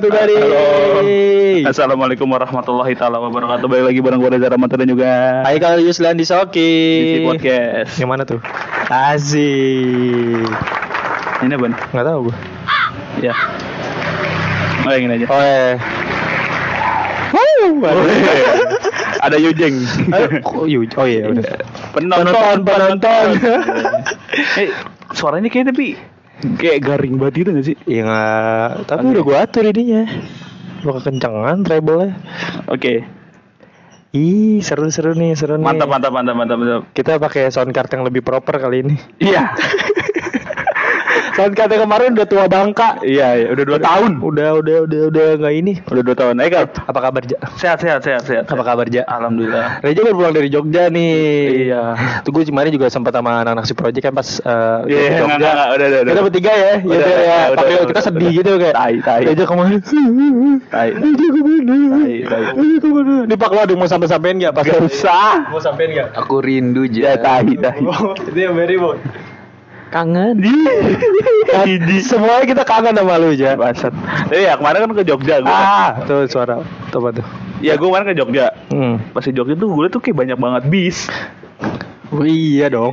Everybody. Halo. Assalamualaikum warahmatullahi taala wabarakatuh. Balik lagi bareng gue Reza Ramadan dan juga Hai kalau Yuslan di Soki. di podcast. Yang mana tuh? Asik. Ini ban. Nggak tahu gue. Ya. Oh yang ini aja. Oh eh. Wow. Ada Yujeng. Oh, yu- oh iya udah. Penonton, penonton. eh, suaranya kayak tapi kayak garing banget gitu gak sih? Iya nggak. Tapi udah gue atur ininya. Lo kekencangan treble-nya. Oke. Ih seru-seru nih seru nih. Mantap, mantap, mantap, mantap, mantap. Kita pakai sound card yang lebih proper kali ini. Iya. Card yang kemarin udah tua bangka. Iya, iya, udah dua tahun. Udah udah udah udah nggak ini. Udah dua tahun. Eh, Kak. Apa kabar Ja? Sehat, sehat, sehat, sehat. Apa kabar Ja? Alhamdulillah. Reja baru pulang dari Jogja nih. Iya. Tuh gue kemarin juga sempat sama anak-anak si project kan pas uh, Iya, ke enggak, enggak, enggak, udah, udah, udah. Kita bertiga ya, Udah, udah, ya. udah, Tapi udah, kita sedih udah. gitu kayak. Tai, tai. Reja ke mana? Tai. Reja ke mana? Tai, tai. Reja ke mana? Nih Pak lo ada mau sampai-sampein nggak? Pas Gak usah. Mau sampein nggak? Aku rindu Ya, ja. tai, tai. Oh, itu yang very boy. Kangen. Kan, Semuanya kita kangen sama lu ja. Bangsat. Tapi ya kemarin kan ke Jogja gue. Ah, tuh suara. Tuh apa tuh? Ya gue kemarin ke Jogja. Hmm. Pas di Jogja tuh gue tuh kayak banyak banget bis. Oh, iya dong.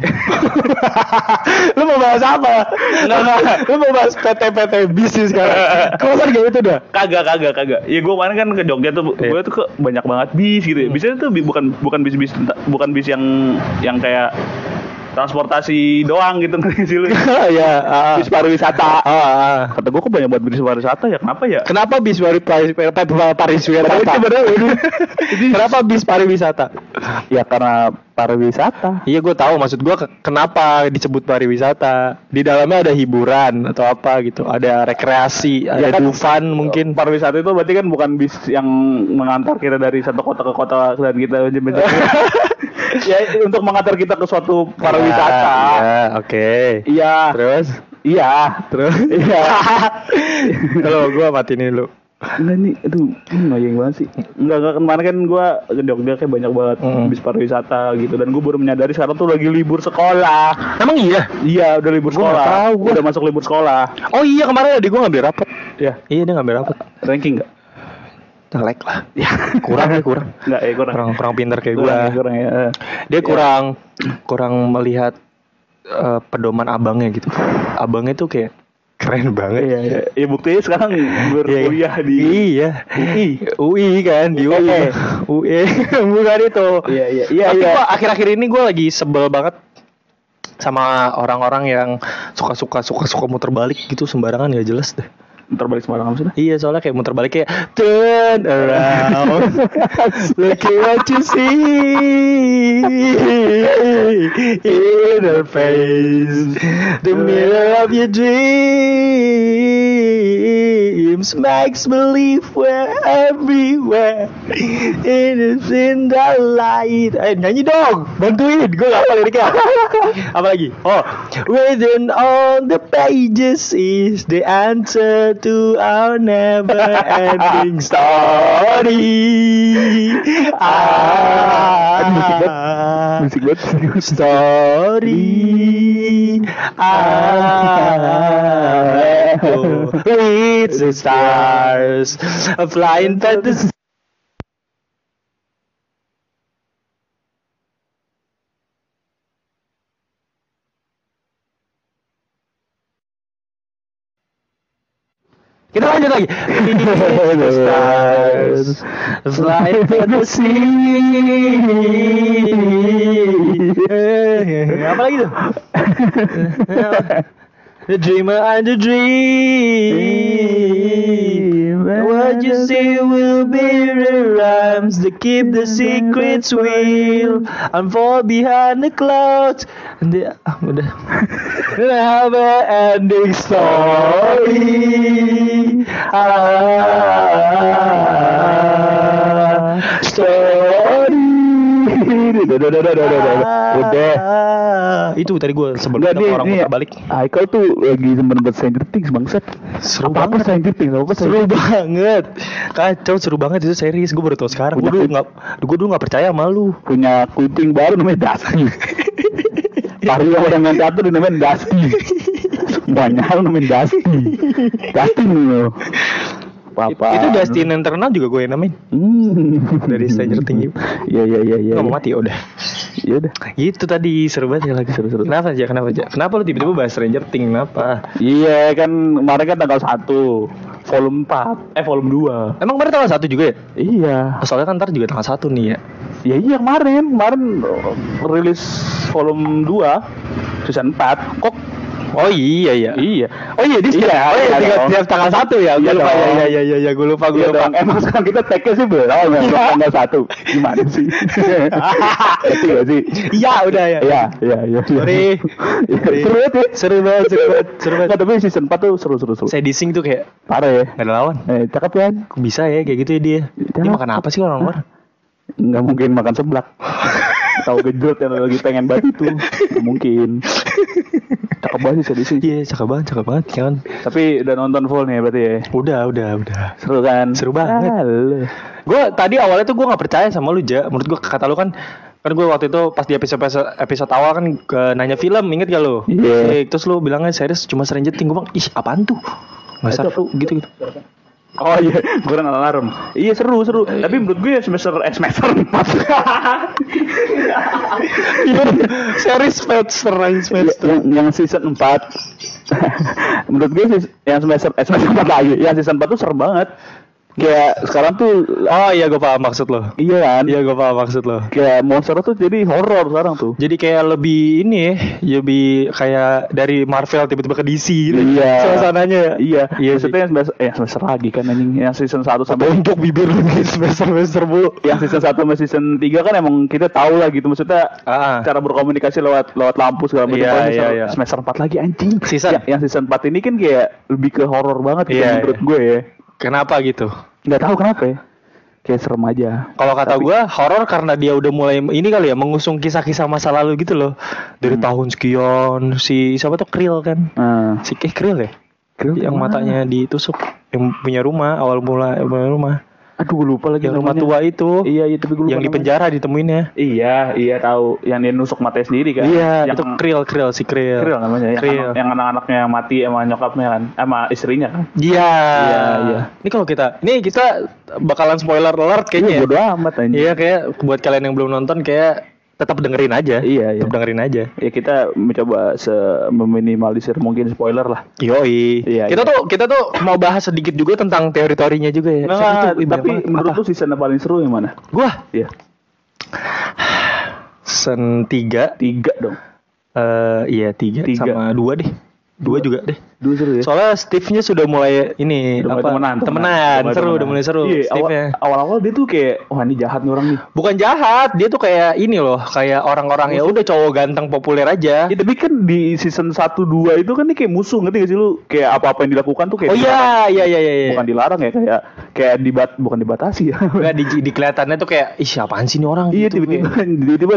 lu mau bahas apa? Enggak, enggak. Lu mau bahas PT-PT bisnis sekarang. Kok kan gitu dah? Kagak, kagak, kagak. Ya gue kemarin kan ke Jogja tuh, Iya. gue tuh ke banyak banget bis gitu. ya. Bisnya tuh bukan bukan bis bis bukan bis yang yang kayak transportasi doang gitu ngerti sih lu. ya, ah. Bis pariwisata. Ah, ah. Kata gue kok banyak banget bis pariwisata ya kenapa ya? Kenapa bis pari pari pari pariwisata? Kenapa bis pariwisata? Ya karena pariwisata. Iya gue tahu maksud gue ke- kenapa disebut pariwisata di dalamnya ada hiburan atau apa gitu ada rekreasi ada Ya kan, dufan mungkin pariwisata itu berarti kan bukan bis yang mengantar kita dari satu kota ke kota dan kita ya untuk mengantar kita ke suatu pariwisata. ya oke Iya. terus Iya. terus Iya. kalau gue matiin dulu Enggak nih, aduh, ini ngoyeng banget sih. Enggak, enggak kemarin kan gua ke Jogja kayak banyak banget Mm. bis pariwisata gitu dan gue baru menyadari sekarang tuh lagi libur sekolah. emang iya Iya, udah libur Gua sekolah. tahu, gua. Udah masuk libur sekolah. oh iya kemarin adik gue ngambil rapot Ya, iya dia ngambil rapot ranking enggak? Jelek lah. Ya kurang ya kurang. Enggak, ya kurang. kurang kurang pinter kayak gue Kurang, ya, kurang ya. Dia kurang kurang melihat eh, pedoman abangnya gitu. Abangnya tuh kayak keren banget. Iya, iya. Ya buktinya sekarang berkuliah di iya. UI. UI kan di UI. UI bukan itu. Iya, iya, iya, tapi iya. kok akhir-akhir ini gue lagi sebel banget sama orang-orang yang suka-suka suka-suka muter balik gitu sembarangan gak jelas deh Ntar balik sembarangan maksudnya. Iya soalnya kayak muter balik kayak turn around look at what you see in her face the mirror of your dreams makes believe we're everywhere it is in the light. Eh nyanyi dong bantuin gue gak apa liriknya. Apa lagi? Oh written on the pages is the answer to our never ending story ah Musik banget. Musik banget. story ah it's the stars flying past the Kita lanjut lagi. The stars fly to the sea. Apa lagi tuh? The dreamer and the dream. What you see will be the rhymes that keep the secrets real. Unfold behind the clouds. And the, ah, udah. Never ending story. Ah, story. Udah. Ah, itu tadi gue sebelum dia orang putar balik. Haikal tuh lagi buat Stranger Things bangsat. Seru apa apa banget. Stranger Things apa Seru banget, kacau seru banget itu series. Gue baru tau sekarang. Gue dulu nggak, gue dulu nggak percaya sama lu. punya kucing baru namanya Dusty. Vario orang yang satu Dusty. Semuanya hal namanya Dusty. Dusty loh. Papa. Itu Dustin Internal juga gue yang namain Hmm. dari Stranger Things. Iya iya iya iya. Nggak mau mati udah. Ya udah. Gitu tadi seru banget ya lagi. Seru-seru. Kenapa aja? Kenapa aja? Kenapa lu tiba-tiba bahas Stranger Things? Kenapa? Iya kan kemarin kan tanggal 1 volume 4 eh volume 2. Emang kemarin tanggal satu juga ya? Iya. Soalnya kan ntar juga tanggal satu nih ya. Ya iya kemarin, kemarin rilis volume 2 season 4. Kok Oh iya iya. iya. Oh iya di Iya, Oh iya iya tiga, tiap tanggal satu ya. Gue Iya lupa ya. Iya iya iya. iya. Gue lupa gue Iya lupa. emang sekarang kita tag sih belum ya, belum tanggal satu. Gimana sih? Ngerti gak sih? Iya udah ya. Iya, iya, iya. Sorry. Iya, Seru banget ya. Seru banget, seru banget, seru banget. Tapi season 4 tuh seru-seru seru. Saya dising tuh kayak Parah ya. nggak ada lawan. Eh, cakep? Kok bisa ya kayak gitu ya dia? Dia makan apa sih orang luar? Nggak mungkin makan seblak. Tahu gejrot yang lagi pengen banget itu. Mungkin. Cakep banget sih sedih sih. Iya, cakep banget, cakep banget kan. Tapi udah nonton full nih berarti ya. Udah, udah, udah. Seru kan? Seru banget. Ah. Gue tadi awalnya tuh gue nggak percaya sama lu ja. Menurut gue kata lu kan kan gue waktu itu pas di episode episode, episode awal kan ke nanya film inget gak lu? Iya. Eh, Terus lu bilangnya series cuma Stranger Things gue bilang ih apaan tuh? Nggak seru gitu gitu. Oh iya, gue kan alarm. Iya seru seru. Tapi menurut gue ya semester eh, semester empat. series semester semester. yang, yang season 4 menurut gue sih yang semester eh, semester 4 lagi yang season 4 tuh serem banget kayak sekarang tuh Oh iya gue paham maksud lo. iya kan Iya gue paham maksud lo. kayak monster tuh jadi horor sekarang tuh Jadi kayak lebih ini ya, lebih kayak dari Marvel tiba-tiba ke DC gitu. Iya. Suasananya ya. iya Iya maksudnya yang semester, eh, semester lagi kan anjing yang season 1 sampai Untuk bibir lu guys, semester-semester bu. yang season 1 sama season 3 kan emang kita tahu lah gitu maksudnya Ah. cara berkomunikasi lewat lewat lampu segala macam Iya, iya, semester, iya. semester 4 lagi anjing Season? yang, yang season 4 ini kan kayak lebih ke horor banget gitu Iya, menurut iya. gue ya Kenapa gitu? nggak tahu kenapa ya kayak serem aja Kalau kata gua horor karena dia udah mulai ini kali ya mengusung kisah-kisah masa lalu gitu loh. Dari tahun sekian si siapa tuh Krill kan? nah Si eh Krill ya? Krill yang ke mana? matanya ditusuk yang punya rumah awal mula punya rumah. Aduh gue lupa lagi Yang rumah tua itu. iya iya tapi gue lupa yang di namanya. penjara ditemuinnya. iya iya tahu yang dia nusuk matanya sendiri kan Iya, yang itu Krill Krill si Krill. Krill namanya yang, Krill. anak- yang anak-anaknya yang mati sama nyokapnya kan sama istrinya kan Iya. Iya, iya. Ini kalau kita, ini kita bakalan spoiler alert kayaknya. Iya, ya. bodo amat anjing Iya kayak buat kalian yang belum nonton kayak tetap dengerin aja. Iya, iya. Tetap dengerin aja. ya kita mencoba se meminimalisir mungkin spoiler lah Yoi. Iya, kita iya. tuh kita tuh mau bahas sedikit juga tentang teori-teorinya juga ya. Nah, banyak tapi menurut lu season yang paling seru yang mana? gua Iya, season 3 tiga dong. eh iya 3 Tiga. sama 2 deh. 2 juga deh. Dua seru ya. Soalnya Steve-nya sudah mulai ini Udah apa? temenan, temenan. mulai seru, temenan. udah mulai seru. Iya, awal, Steve-nya. awal-awal dia tuh kayak, wah ini jahat nih orang nih. Bukan jahat, dia tuh kayak ini loh, kayak orang-orang ya udah cowok ganteng populer aja. Ya tapi kan di season 1 2 itu kan dia kayak musuh ngerti gak sih lu? Kayak apa-apa yang dilakukan tuh kayak Oh iya, iya iya iya. iya. bukan dilarang ya kayak kayak dibat bukan dibatasi ya. Enggak di, di kelihatannya tuh kayak ih siapaan sih ini orang iya gitu, tiba-tiba tiba-tiba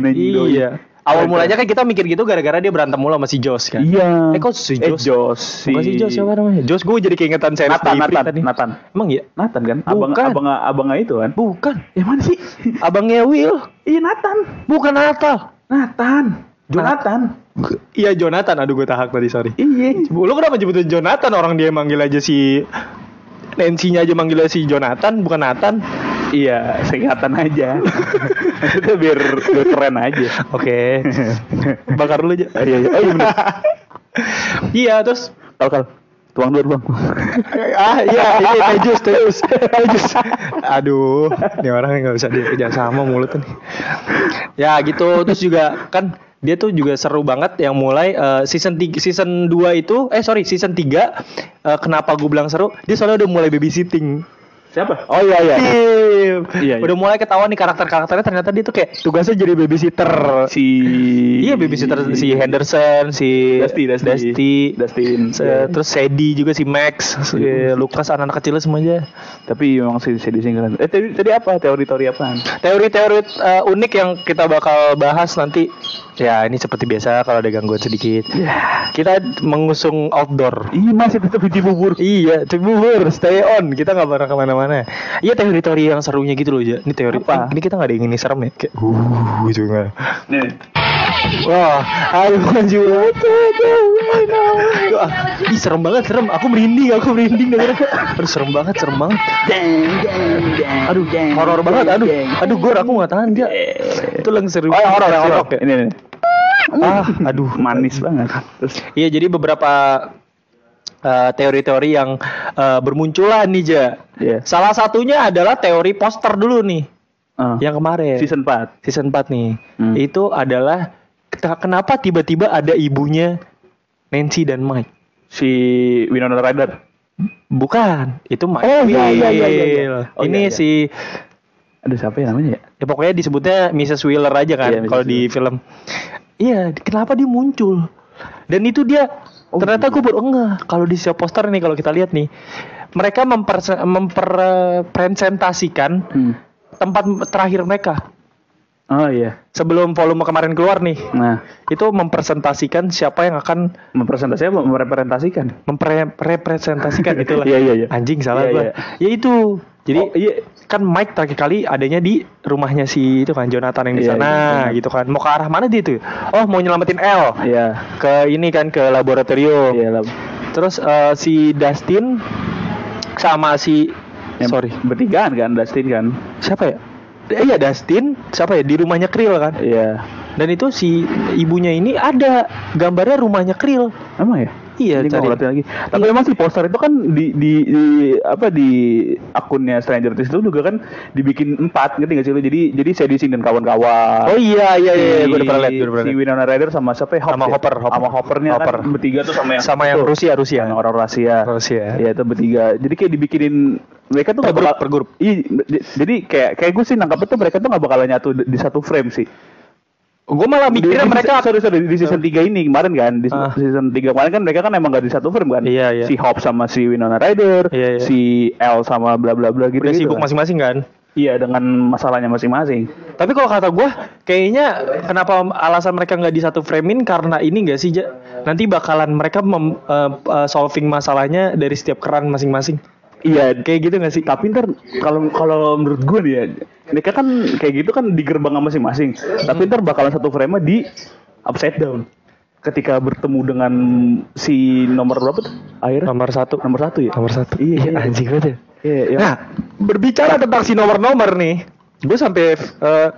anjing, join. Iya. Awal mulanya kan kita mikir gitu gara-gara dia berantem mulu sama si Josh kan. Iya. Eh kok si Eh, Josh? Jos. Bukan si Josh siapa namanya? Josh gue jadi keingetan series Nathan, Nathan, tadi. Nathan. Emang iya? Nathan kan? Abang Bukan. abang abangnya itu kan? Bukan. Ya mana sih? Abangnya Will. Iya Nathan. Bukan Natal. Nathan. Jonathan. Iya Jonathan. Aduh gue tahak tadi sorry. Iya. Lu kenapa nyebutin Jonathan? Orang dia manggil aja si Nancy-nya aja manggil si Jonathan, bukan Nathan. Iya, singkatan aja. Itu biar, biar keren aja. Oke. Bakar dulu aja. Iya, iya. Oh iya bener. Iya, terus Tahu kal. Tuang dulu bang. ah iya ini Tejus Tejus Tejus aduh ini orang nggak bisa diajak sama mulutnya nih ya gitu terus juga kan dia tuh juga seru banget yang mulai eh, season 3 season 2 itu eh sorry season 3 eh, kenapa gue bilang seru dia soalnya udah mulai babysitting Siapa? Oh iya iya. Tim. Iya, iya. Udah mulai ketahuan nih karakter-karakternya ternyata dia tuh kayak tugasnya jadi babysitter. Si Iya babysitter si Henderson, si Dusty, Dusty. Dusty, Dustin. Se- terus Sadie juga si Max, si Lucas anak-anak kecil semua aja. Tapi memang si si Disney keren. Eh tadi, tadi apa? Teori-teori apaan? Teori-teori uh, unik yang kita bakal bahas nanti. Ya ini seperti biasa kalau ada gangguan sedikit. Kita mengusung outdoor. Iya masih tetap di bubur. Iya, bubur, stay on. Kita nggak pernah ke mana-mana. Iya teori-teori yang serunya gitu loh, Ja. Ini teori Apa? Ini kita nggak ada yang ini serem ya. Kayak, uh, gitu nggak. Nih. Wah, ayo maju. Wah, Ih serem banget, serem. Aku merinding, aku merinding dengerin. Aduh serem banget, serem banget. Aduh, horor banget. Aduh, aduh gue aku nggak tahan dia. Itu lagi seru. Oh yang horor, yang horor. Ini nih. Ah, aduh. Manis banget. Iya, jadi beberapa eh, teori-teori yang eh, bermunculan nih, Ja. Iya. Salah satunya adalah teori poster dulu nih, ah, yang kemarin. season 4. season 4 nih. Hmm. Itu adalah kenapa tiba-tiba ada ibunya Nancy dan Mike? Si Winona Ryder. Bukan, itu Mike. Oh, iya, iya, iya, iya, iya. Oh, Ini iya, iya. si Ada siapa ya namanya ya? ya pokoknya disebutnya Mrs. Wheeler aja kan Iya, Mrs. kalau di film. Iya, kenapa dia muncul? Dan itu dia Oh, ternyata gitu. gue baru enggak kalau di siap poster nih kalau kita lihat nih. Mereka memper mempresentasikan Hmm. tempat terakhir mereka Oh iya. sebelum volume kemarin keluar nih. Nah, Itu mempresentasikan siapa yang akan mempresentasikan apa? Merepresentasikan. mempresentasikan itulah. Iya, iya, iya. Anjing salah Iya, gua. iya. Ya itu. Jadi Oh, iya. kan Mike terakhir kali adanya di rumahnya si itu kan Jonathan yang di Iya, sana iya, gitu kan. Mau ke arah mana dia tuh? Oh, mau nyelamatin L. Iya. Ke ini kan ke laboratorium. Iya lah. Terus eh, si Dustin sama si Yang sorry, Bertigaan kan Dustin kan? siapa ya? Eh, iya Dustin, siapa ya? Di rumahnya Krill kan. Iya. Dan itu si ibunya ini ada gambarnya rumahnya Krill. Emang ya? Iya, Ini cari. lagi. Tapi memang si poster itu kan di, di, di apa di akunnya Stranger Things itu juga kan dibikin empat ngerti nggak sih lu? Jadi jadi saya dising dan kawan-kawan. Oh iya iya iya, Si- gue udah pernah lihat, gue udah pernah Si. Winona Ryder sama siapa ya? Hobbs Sama ya? Hopper, Hopper. Sama Hoppernya Hopper. kan bertiga tuh sama yang Sama yang. Rusia, Rusia. Yang orang Rusia. Rusia. Iya itu bertiga. Jadi kayak dibikinin mereka tuh Per grup, bakal- per grup. Iya, jadi kayak kayak gue sih nangkap tuh mereka tuh nggak bakalan nyatu di satu frame sih. Gue malah mikirnya Di- di- mereka sorry, sorry, di season 3 ini kemarin kan di Ah. season 3 kemarin kan mereka kan emang gak di satu frame kan Iya, iya. si Hobbs sama si Winona Ryder Iya, iya. si L sama bla bla bla gitu udah gitu sibuk kan. masing-masing kan. iya dengan masalahnya masing-masing Tapi kalau kata gue, kayaknya kenapa alasan mereka nggak di satu framein karena ini nggak sih, Ja? Nanti bakalan mereka mem- eh, eh, solving masalahnya dari setiap keran masing-masing. Iya Kayak gitu nggak sih? tapi ntar kalau kalau menurut gue nih ya mereka kan kayak gitu kan di gerbang masing-masing tapi ntar bakalan satu frame di upside down ketika bertemu dengan si nomor berapa tuh akhirnya Nomor satu. nomor satu ya Nomor satu. Iya, iya. anjing banget ya. iya iya Nah, berbicara tentang si nomor-nomor nih, gue sampai eh,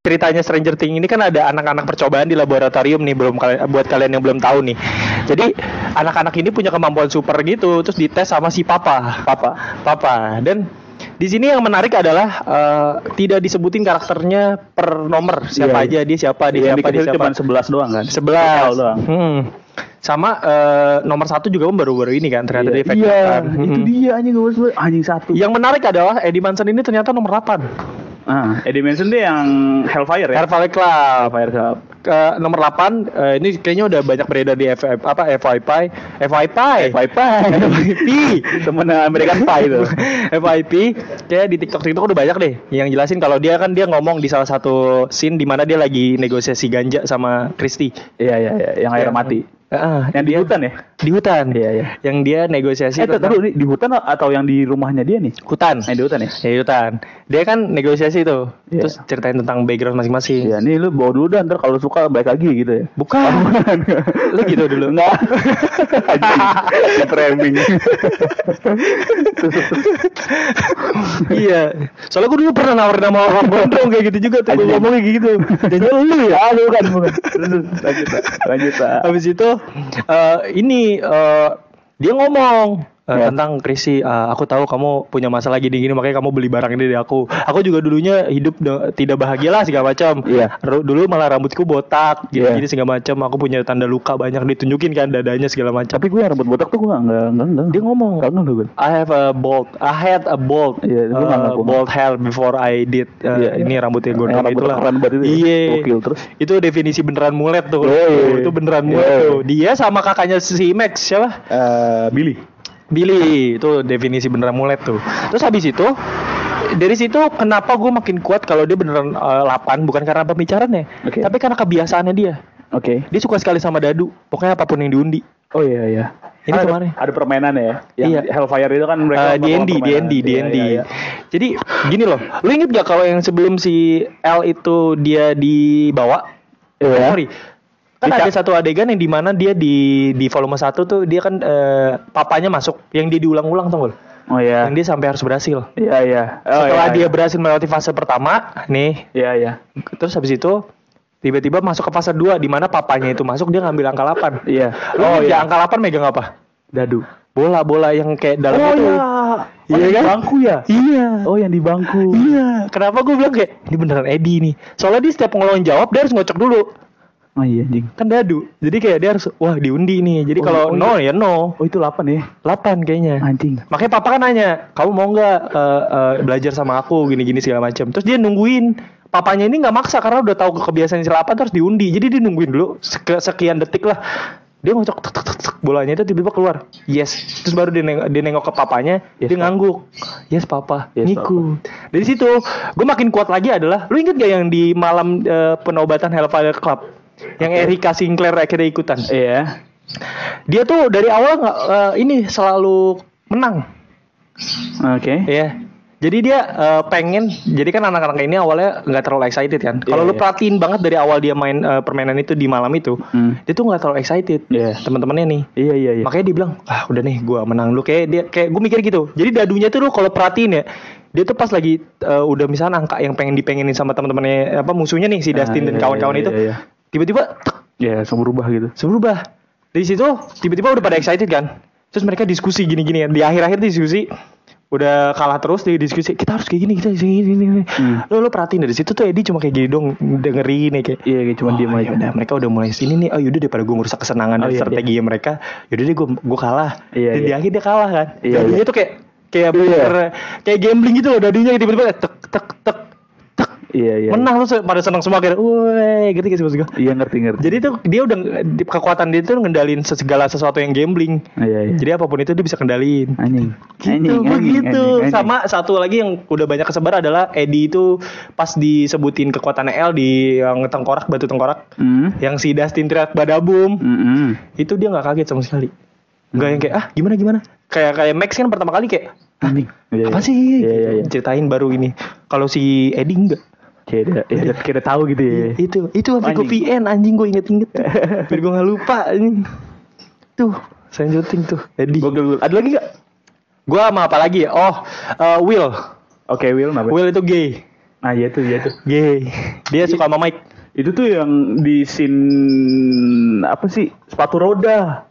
ceritanya Stranger Things ini kan ada anak-anak percobaan di laboratorium nih belum kalian buat kalian yang belum tahu nih. Jadi anak-anak ini punya kemampuan super gitu terus dites sama si papa. papa Papa. Dan di sini yang menarik adalah eh, tidak disebutin karakternya per nomor siapa Iya. aja dia siapa dia yang siapa dia siapa. cuma 11 doang kan Sebelas. L doang Hmm. Sama eh, nomor satu juga baru-baru ini kan ternyata dia iya, iya kan. itu Hmm. dia anjing gue anjing satu Yang menarik adalah Eddie Manson ini ternyata nomor 8 ah. Eddie Manson dia yang Hellfire ya? Hellfire Club. Hellfire Club. Ke nomor 8 eh, ini kayaknya udah banyak beredar di FF apa FYP FYP FYP FYP temen American Pie itu. FYP kayak di TikTok TikTok udah banyak deh yang jelasin kalau dia kan dia ngomong di salah satu scene di mana dia lagi negosiasi ganja sama Christy. iya iya iya. Yang air Yang- mati Ah, Yang di hutan ya? di hutan. Iya, iya. Yang dia negosiasi Eh, tentang- tahu di hutan atau yang di rumahnya dia nih? hutan. Yang di hutan ya? Ya di hutan. Dia kan negosiasi tuh. Iya. Terus ceritain tentang background masing-masing. Iya, nih lu bawa dulu dah ntar kalau suka balik lagi gitu ya. Bukan. Lu gitu dulu. Enggak. Framing. iya. Soalnya gue dulu pernah nawarin nama orang gondrong kayak gitu juga tuh. Gue ngomongnya kayak gitu. Jangan lu ya. Ah, bukan, bukan. Lanjut, lanjut. Habis itu eh, ini eh, dia ngomong eh, Ya. tentang Krisi, eh, aku tahu kamu punya masalah gini-gini makanya kamu beli barang ini dari aku. Aku juga dulunya hidup tidak bahagia lah segala macam. Iya. Ru- Dulu malah rambutku botak, Iya. gini-gini segala macam. Aku punya tanda luka banyak ditunjukin kan dadanya segala macam. Tapi gue yang rambut botak tuh gue enggak enggak enggak. enggak. Dia ngomong, enggak gue. I have a bald, I had a bald, Iya, nggak uh, bald hair before I did. uh, Iya, iya. Ini rambutnya Yang gondrong rambut itulah. itu ya? Iya. Terus? Itu definisi beneran mulet tuh. Iya, Tuh, iya. Itu beneran mulet iya. tuh. Dia sama kakaknya si Max siapa? Eh, Billy. Billy itu definisi beneran mulet tuh. Terus habis itu dari situ kenapa gue makin kuat kalau dia beneran uh, lapan bukan karena pembicaranya, Oke. tapi karena kebiasaannya dia. Oke. Dia suka sekali sama dadu. Pokoknya apa pun yang diundi. Oh iya iya. Ini ada, kemarin. ada permainan ya. Yang Iya. Hellfire itu kan mereka Eh, melakukan D&D, Iya, D&D. iya, iya. Jadi gini loh, lu inget gak kalau yang sebelum si L itu dia dibawa? Iya. Sorry. Kan Dica- ada satu adegan yang di mana dia di di volume 1 tuh dia kan eh, papanya masuk yang dia diulang-ulang tuh lu? Oh iya. Yang dia sampai harus berhasil. Iya iya. Oh, Setelah iya, dia iya. berhasil melewati fase pertama, nih, Iya iya. terus habis itu tiba-tiba masuk ke fase 2 di mana papanya itu masuk dia ngambil angka 8. Iya. Lu Oh iya. angka 8 megang apa? Dadu. Bola-bola yang kayak dalam Oh itu. iya. Iya Oh, yang kan? di bangku ya? Iya. Oh yang di bangku. Iya, kenapa gue bilang kayak ini beneran Edi nih? Soalnya dia setiap ngomong jawab dia harus ngocok dulu. Oh iya anjing. Kan dadu. Jadi kayak dia harus wah diundi nih. Jadi Oh, kalau oh, no ya no. Oh itu 8 ya? 8 kayaknya. Anjing. Makanya papa kan nanya, "Kamu mau nggak eh, eh, belajar sama aku gini-gini segala macam." Terus dia nungguin. Papanya ini nggak maksa karena udah tahu kebiasaan si 8 terus diundi. Jadi dia nungguin dulu sekian detik lah. Dia ngocok tek, tek, tek, tek, bolanya itu tiba-tiba keluar. Yes. Terus baru dia nengok, dia nengok ke papanya, Yes, dia Papa. ngangguk. Yes, papa. Yes, Ngikut. Dari situ, gue makin kuat lagi adalah, lu inget gak yang di malam eh, penobatan Hellfire Club? Yang Erika Sinclair akhirnya ikutan. Iya. Dia tuh dari awal nggak eh, ini selalu menang. Oke. Iya. Jadi dia eh, pengen, jadi kan anak-anak ini awalnya nggak terlalu excited kan. Kalau Iya, lu iya. perhatiin banget dari awal dia main eh, permainan itu di malam itu, Hmm. dia tuh nggak terlalu excited. Iya. Teman-temannya nih. Iya iya iya. Makanya dia bilang, ah udah nih gua menang dulu kayak dia kayak gue mikir gitu. Jadi dadunya tuh lu kalau perhatiin ya, dia tuh pas lagi eh, udah misalnya angka yang pengen dipengenin sama teman-temannya apa musuhnya nih si Ah, Dustin dan iya, kawan-kawan iya, itu, iya, iya. Tiba-tiba Ya, langsung berubah gitu. langsung berubah. Dari situ tiba-tiba udah pada excited kan. Terus mereka diskusi gini-gini kan. Di akhir-akhir diskusi udah kalah terus di diskusi kita harus kayak gini kita harus kayak gini, gini, gini. Hmm. Lo lo perhatiin dari situ tuh Edi cuma kayak gini dong dengerin nih kayak Iya, kayak cuma Oh, diem aja. yaudah, mereka udah mulai sini nih. Oh yaudah daripada gue ngerusak kesenangan Oh, dan iya, strategi mereka. Yaudah deh gue gue kalah. Iya, dan di iya. akhir dia kalah kan. Iya, Dadunya iya. tuh kayak kayak bener kayak gambling gitu loh. Dadunya tiba-tiba tek tek tek Iya iya. menang terus pada senang semua kayak, woi gitu gitu maksud gue. Iya ngerti ngerti. Jadi tuh dia udah kekuatan dia tuh ngendalin segala sesuatu yang gambling. Iya iya. Jadi apa pun itu dia bisa kendalin. Anjing. Gitu, begitu. Sama satu lagi yang udah banyak kesebar adalah Eddie itu pas disebutin kekuatannya L di yang tengkorak batu tengkorak, Hmm. yang si Dustin teriak badabum, Hmm. itu dia nggak kaget sama sekali. Nggak yang kayak ah gimana gimana. Kayak kayak Max kan pertama kali kayak Anjing. Iya, apa iya. sih? Iya iya iya. Ceritain baru ini. Kalau si Eddie enggak. Kayak dia, ya, tahu gitu ya. Itu itu sampai gue Anjing. VN anjing gue inget-inget. Biar gue nggak lupa anjing. Tuh, saya syuting tuh. Gokil, gokil. Ada lagi gak? Gue sama apa lagi ya? Oh, eh, Will. Oke, Will kenapa? Will itu gay. Nah, iya tuh, iya tuh. Gay. Dia suka sama Mike. Itu tuh yang di scene apa sih? Sepatu roda.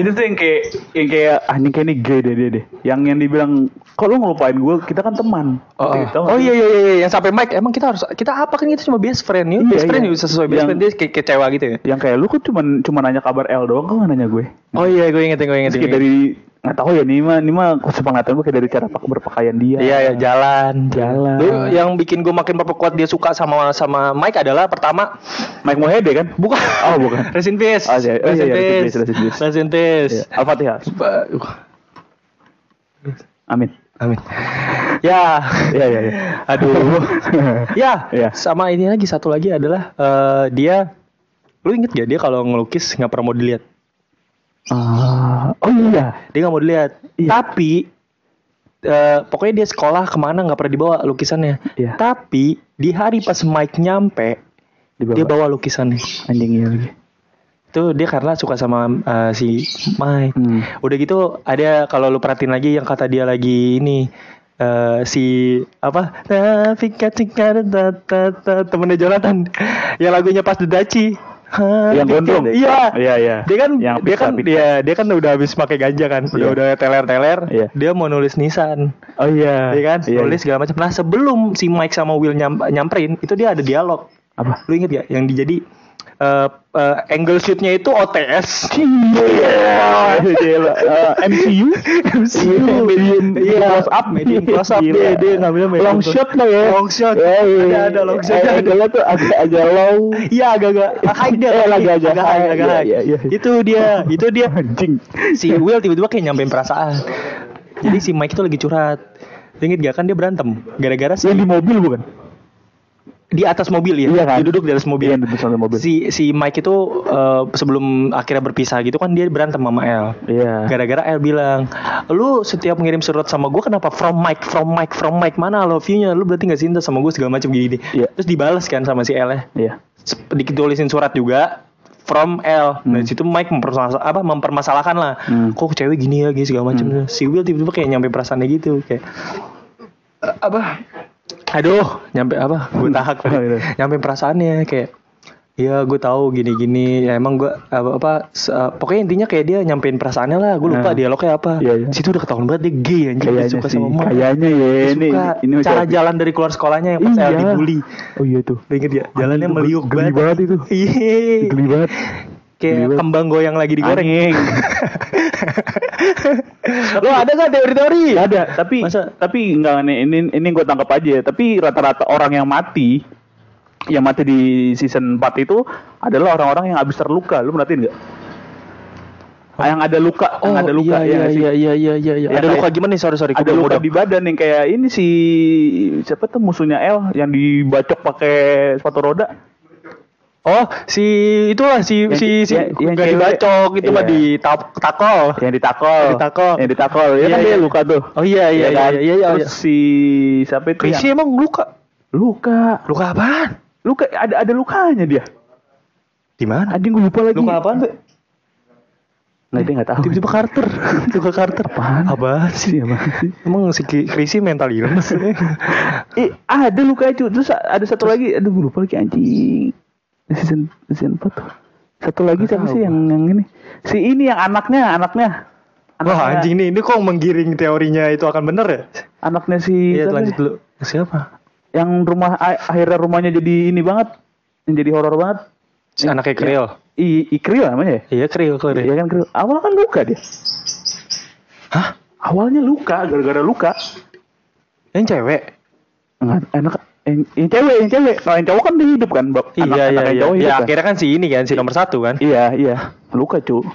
Itu tuh yang kayak yang kayak anjing kayak ini gay deh dia deh. Yang yang dibilang kok lu ngelupain gue, kita kan teman. Oh, Gitu, nggak oh sih? iya iya iya yang sampai Mike emang kita harus kita apa kan kita cuma best friend ya Iya, best friend iya. ya sesuai best Yang- friend dia kayak kecewa gitu ya Yang kayak lu kan cuma cuma nanya kabar L doang, kok nanya gue? oh iya gue inget gue inget, kayak dari nggak tahu ya nih mah nih mah sepengetahuan gue kayak dari cara pak berpakaian dia. iya ya jalan Jalan. Lu yang bikin gue makin memperkuat dia suka sama sama Mike adalah pertama Mike Mohede kan? bukan Oh, bukan. Rest in peace Oh, iya. Oh, iya, in iya, peace peace, rest in peace. Iya. Al-Fatihah. Ba- Amin. Amin. Ya, Iya iya iya. aduh. ya, Iya. sama ini lagi satu lagi adalah eh, dia Lu inget gak dia kalau ngelukis nggak pernah mau dilihat? Ah, oh iya. Dia nggak mau dilihat. Iya. Tapi eh, pokoknya dia sekolah ke mana nggak pernah dibawa lukisannya. Iya. Tapi di hari pas Mike nyampe, Dibawa. dia bawa lukisannya. Anjing iya lagi. Itu dia karena suka sama eh, si Mike. Hmm. Udah gitu ada kalau lu perhatiin lagi yang kata dia lagi ini eh, si apa? Nah, temennya Jonathan yang lagunya pas Dedachi. Ha, Yang Fika- gondrong. Iya. Iya, iya. Dia kan Yang dia kan pizza, dia dia kan udah habis pakai ganja kan. Udah Iya. udah teler-teler. Iya. Dia mau nulis nisan. Oh iya. Iya kan? Iya, nulis iya. segala macam. Nah, sebelum si Mike sama Will nyam- nyamperin, itu dia ada dialog. Apa? Lu inget gak yang dijadi eh, eh, angle shootnya itu OTS. Iya. Gila. Eh, MCU. MCU. Medium Iya, close up. medium close up. Gila. Dia- dia ngambilnya medium long shot lah ya. Long shot. Ya, iya. Ada- ada long shot. Eh, angle-nya tuh agak agak low. Iya agak-agak high dia. Eh, agak- agak agak high, agak Iya, high. iya, iya. Itu dia, itu dia. Anjing. Si Will tiba-tiba kayak nyampein perasaan. Jadi si Mike itu lagi curhat. Ingat gak kan dia berantem gara-gara si Yang di mobil bukan? Di atas mobil ya. Iya kan? Dia duduk di atas mobil. Iya, di atas mobil. Si si Mike itu eh, sebelum akhirnya berpisah gitu kan dia berantem sama El. Iya. Gara-gara El bilang, lu setiap ngirim surat sama gue kenapa from Mike, from Mike, from Mike mana I love you-nya? Lu berarti gak cinta sama gue segala macam gini. Iya. Terus dibalas kan sama si El ya. Iya. Sep- Ditulisin surat juga from L. Nah, Hmm. situ Mike mempermasalah, apa mempermasalahkan lah. Hmm. Kok cewek gini ya, gini segala macam. Si Will tiba-tiba kayak nyampe perasaannya gitu, kayak "Eh, apa? Aduh, nyampe apa? Gue tahak. Oh, iya. nyampe perasaannya kayak Iya, gue tahu gini-gini. Ya, emang gue apa, apa se- uh, pokoknya intinya kayak dia nyampein perasaannya lah. Gue lupa Nah. dialognya apa. Iya, iya. Situ udah ketahuan banget dia gay anjing. Dia Kayaknya suka sih. sama Mike. Kayaknya ya ini ini cara jalan dari keluar sekolahnya yang pas Iya. El dibully. Oh iya tuh. Lu inget ya? Jalannya Anjing, meliuk geli banget itu. Iya. Geli banget. Kayak Geli banget. kembang goyang lagi digoreng. Lo ada gak teori-teori? Gak ada, tapi Masa? tapi enggak ini ini, ini gue tangkap aja. Tapi rata-rata orang yang mati yang mati di season 4 itu adalah orang-orang yang habis terluka. Lu merhatiin nggak? Ah, yang ada luka, yang ada luka iya, ya nggak sih? iya, iya, iya, iya, iya. Ya, Ada luka gimana nih? Sorry, sorry. Ada luka di badan yang kayak ini si siapa tuh musuhnya L yang dibacok pakai sepatu roda. Oh, si itulah si Yang- si si yang- yang gak dibacok itu mah Iya. di tak- takol. Yang ditakol. Ditakol. Yang ditakol. Ya Iya, kan iya. dia luka tuh. Oh iya iya iya kan? iya iya. Terus iya. si siapa itu? Yang- emang luka. luka. Luka apaan? Luka ada ada lukanya dia. Di mana? Anjing gue lupa lagi. Luka apaan, Be? Nggak dia nggak tahu. Tiba-tiba Carter. Luka Carter. Apaan? Apaan sih? Sih? Emang si Chrissy mental illness. Eh, ada luka itu. Terus ada satu lagi, aduh gue lupa lagi anjing. Di Season season 4 tuh. Satu lagi siapa sih yang yang ini? Si ini yang anaknya, anaknya. Wah anjing nih, ini kok menggiring teorinya itu akan bener ya? Anaknya si Iya siapa lanjut dulu. Siapa? Yang rumah akhirnya rumahnya jadi ini banget. Yang jadi horor banget. Si anaknya Kriel. I, Ikril namanya ya? Iya Kriel, Kriel. Iya kan Kril. Awalnya kan luka dia. Hah? Awalnya luka, gara-gara luka. Yang cewek? Enggak, enak. Yang, yang cewek, yang cewek. Kalau yang cowok kan dia hidup kan, Bab. Iya Anak- iya anak iya. Ya kan? akhirnya kan si ini kan si nomor satu kan. Iya, iya. Luka, cu.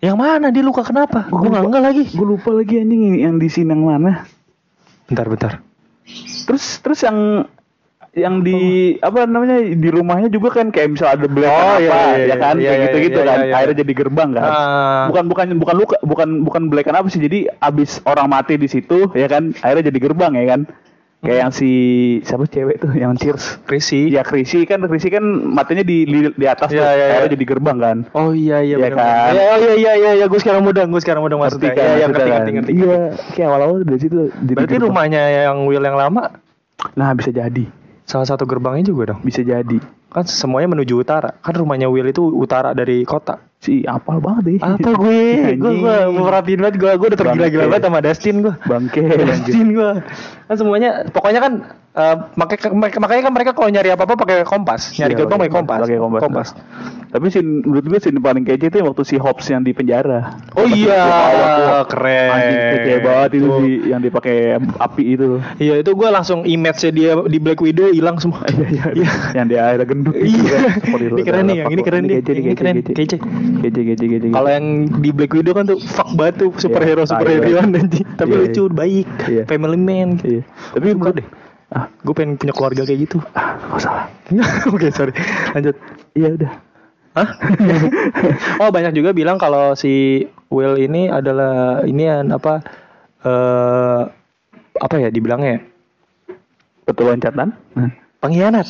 Yang mana dia luka kenapa? Gue nggak nggak lagi. Gue lupa lagi anjing yang di sini yang mana. Bentar bentar. Terus terus yang yang di apa namanya di rumahnya juga kan kayak misal ada belekan Oh, apa iya, iya, ya kan iya, kayak iya, gitu-gitu iya, kan iya, iya. akhirnya jadi gerbang kan Ah. bukan bukan bukan luka bukan bukan belekan apa sih jadi abis orang mati di situ ya kan akhirnya jadi gerbang ya kan kayak yang si siapa cewek tuh yang cheers Chrissy. ya Krisi kan Krisi kan matinya di di, di atas Iya, tuh iya, akhirnya iya. jadi gerbang kan Oh iya iya Iya benar. kan? Iya iya iya iya iya gue sekarang mudeng, gue sekarang ngerti maksudnya. kan Iya iya maksudnya ngerti kan? ngerti ngerti. iya kayak awal-awal dari situ jadi Berarti gerbang. rumahnya yang Will yang lama nah bisa jadi salah satu gerbangnya juga dong. bisa jadi Kan semuanya menuju utara. Kan rumahnya Will itu utara dari kota. si apal banget deh Apa gue? gue gue merhatiin banget gue gue udah tergila-gila banget sama Dustin gue. bangke. Dustin gue. Kan semuanya pokoknya kan eh, makanya mereka makanya kan mereka kalau nyari apa-apa pakai kompas. Nyari Iya, gerbang pakai kompas. pakai kompas. Tapi sih menurut gue sih paling kece itu waktu si Hobbs yang di penjara. Oh iya, keren. Anjing kece banget itu sih yang dipakai api itu. Iya itu gue langsung image-nya dia di Black Widow hilang semua. Iya iya. Yang dia akhirnya gendut. Iya. Ini keren nih, yang ini keren nih. Ini keren, kece. kece. Kece kece. Kalau yang di Black Widow kan tuh fuck banget tuh superhero Iya, superheroan anjing. Tapi Iya, lucu, baik, Iya. family man. Iya. Tapi menurut deh. Ah, Gue pengen punya keluarga kayak gitu. ah, nggak salah. Oke sorry, lanjut. Iya udah. Hah? oh banyak juga bilang kalau si Will ini adalah ini apa eh apa ya dibilangnya ya? Betul loncatan. Pengkhianat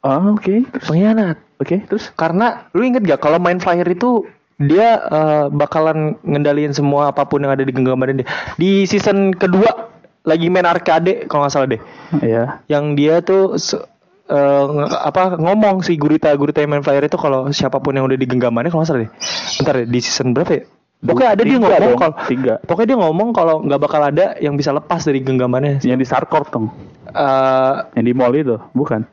Oh, oke. Terus pengkhianat oke, terus karena lu inget gak kalau main flyer itu dia eh, bakalan ngendaliin semua apa pun yang ada di genggaman dia di season kedua lagi main arcade kalau nggak salah deh ya. yang dia tuh nge- apa ngomong si gurita gurita yang main flyer itu kalau siapa pun yang udah di genggamannya kalau nggak salah deh bentar deh di season berapa ya pokoknya ada dia Tiga ngomong dong, kalau tiga. pokoknya dia ngomong kalau nggak bakal ada yang bisa lepas dari genggamannya Yang di Sarkort dong. Eh, Yang di mall itu, bukan?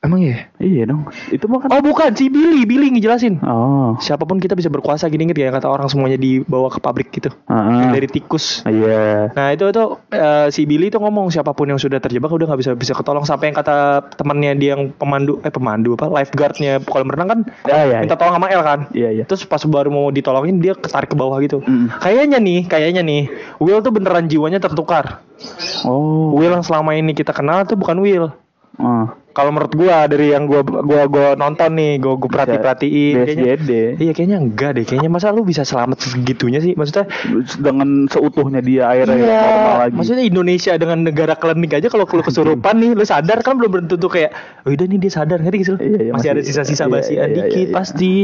Emang ya Iya dong. Itu mah kan oh bukan si Billy Billy ngejelasin Oh. siapa pun kita bisa berkuasa gini gitu ya kata orang semuanya dibawa ke pabrik gitu Heeh. dari tikus Iya. Nah itu itu eh, si Billy itu ngomong siapa pun yang sudah terjebak udah nggak bisa bisa ketolong sampai yang kata temannya dia yang pemandu eh pemandu apa lifeguardnya kolam renang kan Ya, ya, minta tolong sama El kan. Iya, iya. Terus pas baru mau ditolongin dia ketarik ke bawah gitu. Mm. Kayaknya nih, kayaknya nih Will tuh beneran jiwanya tertukar. Oh. Will yang selama ini kita kenal tuh bukan Will. Oh. Kalau menurut gua dari yang gua gua gua nonton nih, gua gua perhati perhatiin kayaknya. Iya kayaknya enggak deh. Kayaknya masa lu bisa selamat segitunya sih? Maksudnya Dengan seutuhnya dia akhirnya Iya, normal lagi. maksudnya Indonesia dengan negara klinik aja kalau lu kesurupan nih, lu sadar kan belum tentu kayak, oh udah nih dia sadar ngerti sih lu? Iya, iya, masih, ada masih- sisa-sisa iya, basian iya, iya, dikit iya. pasti,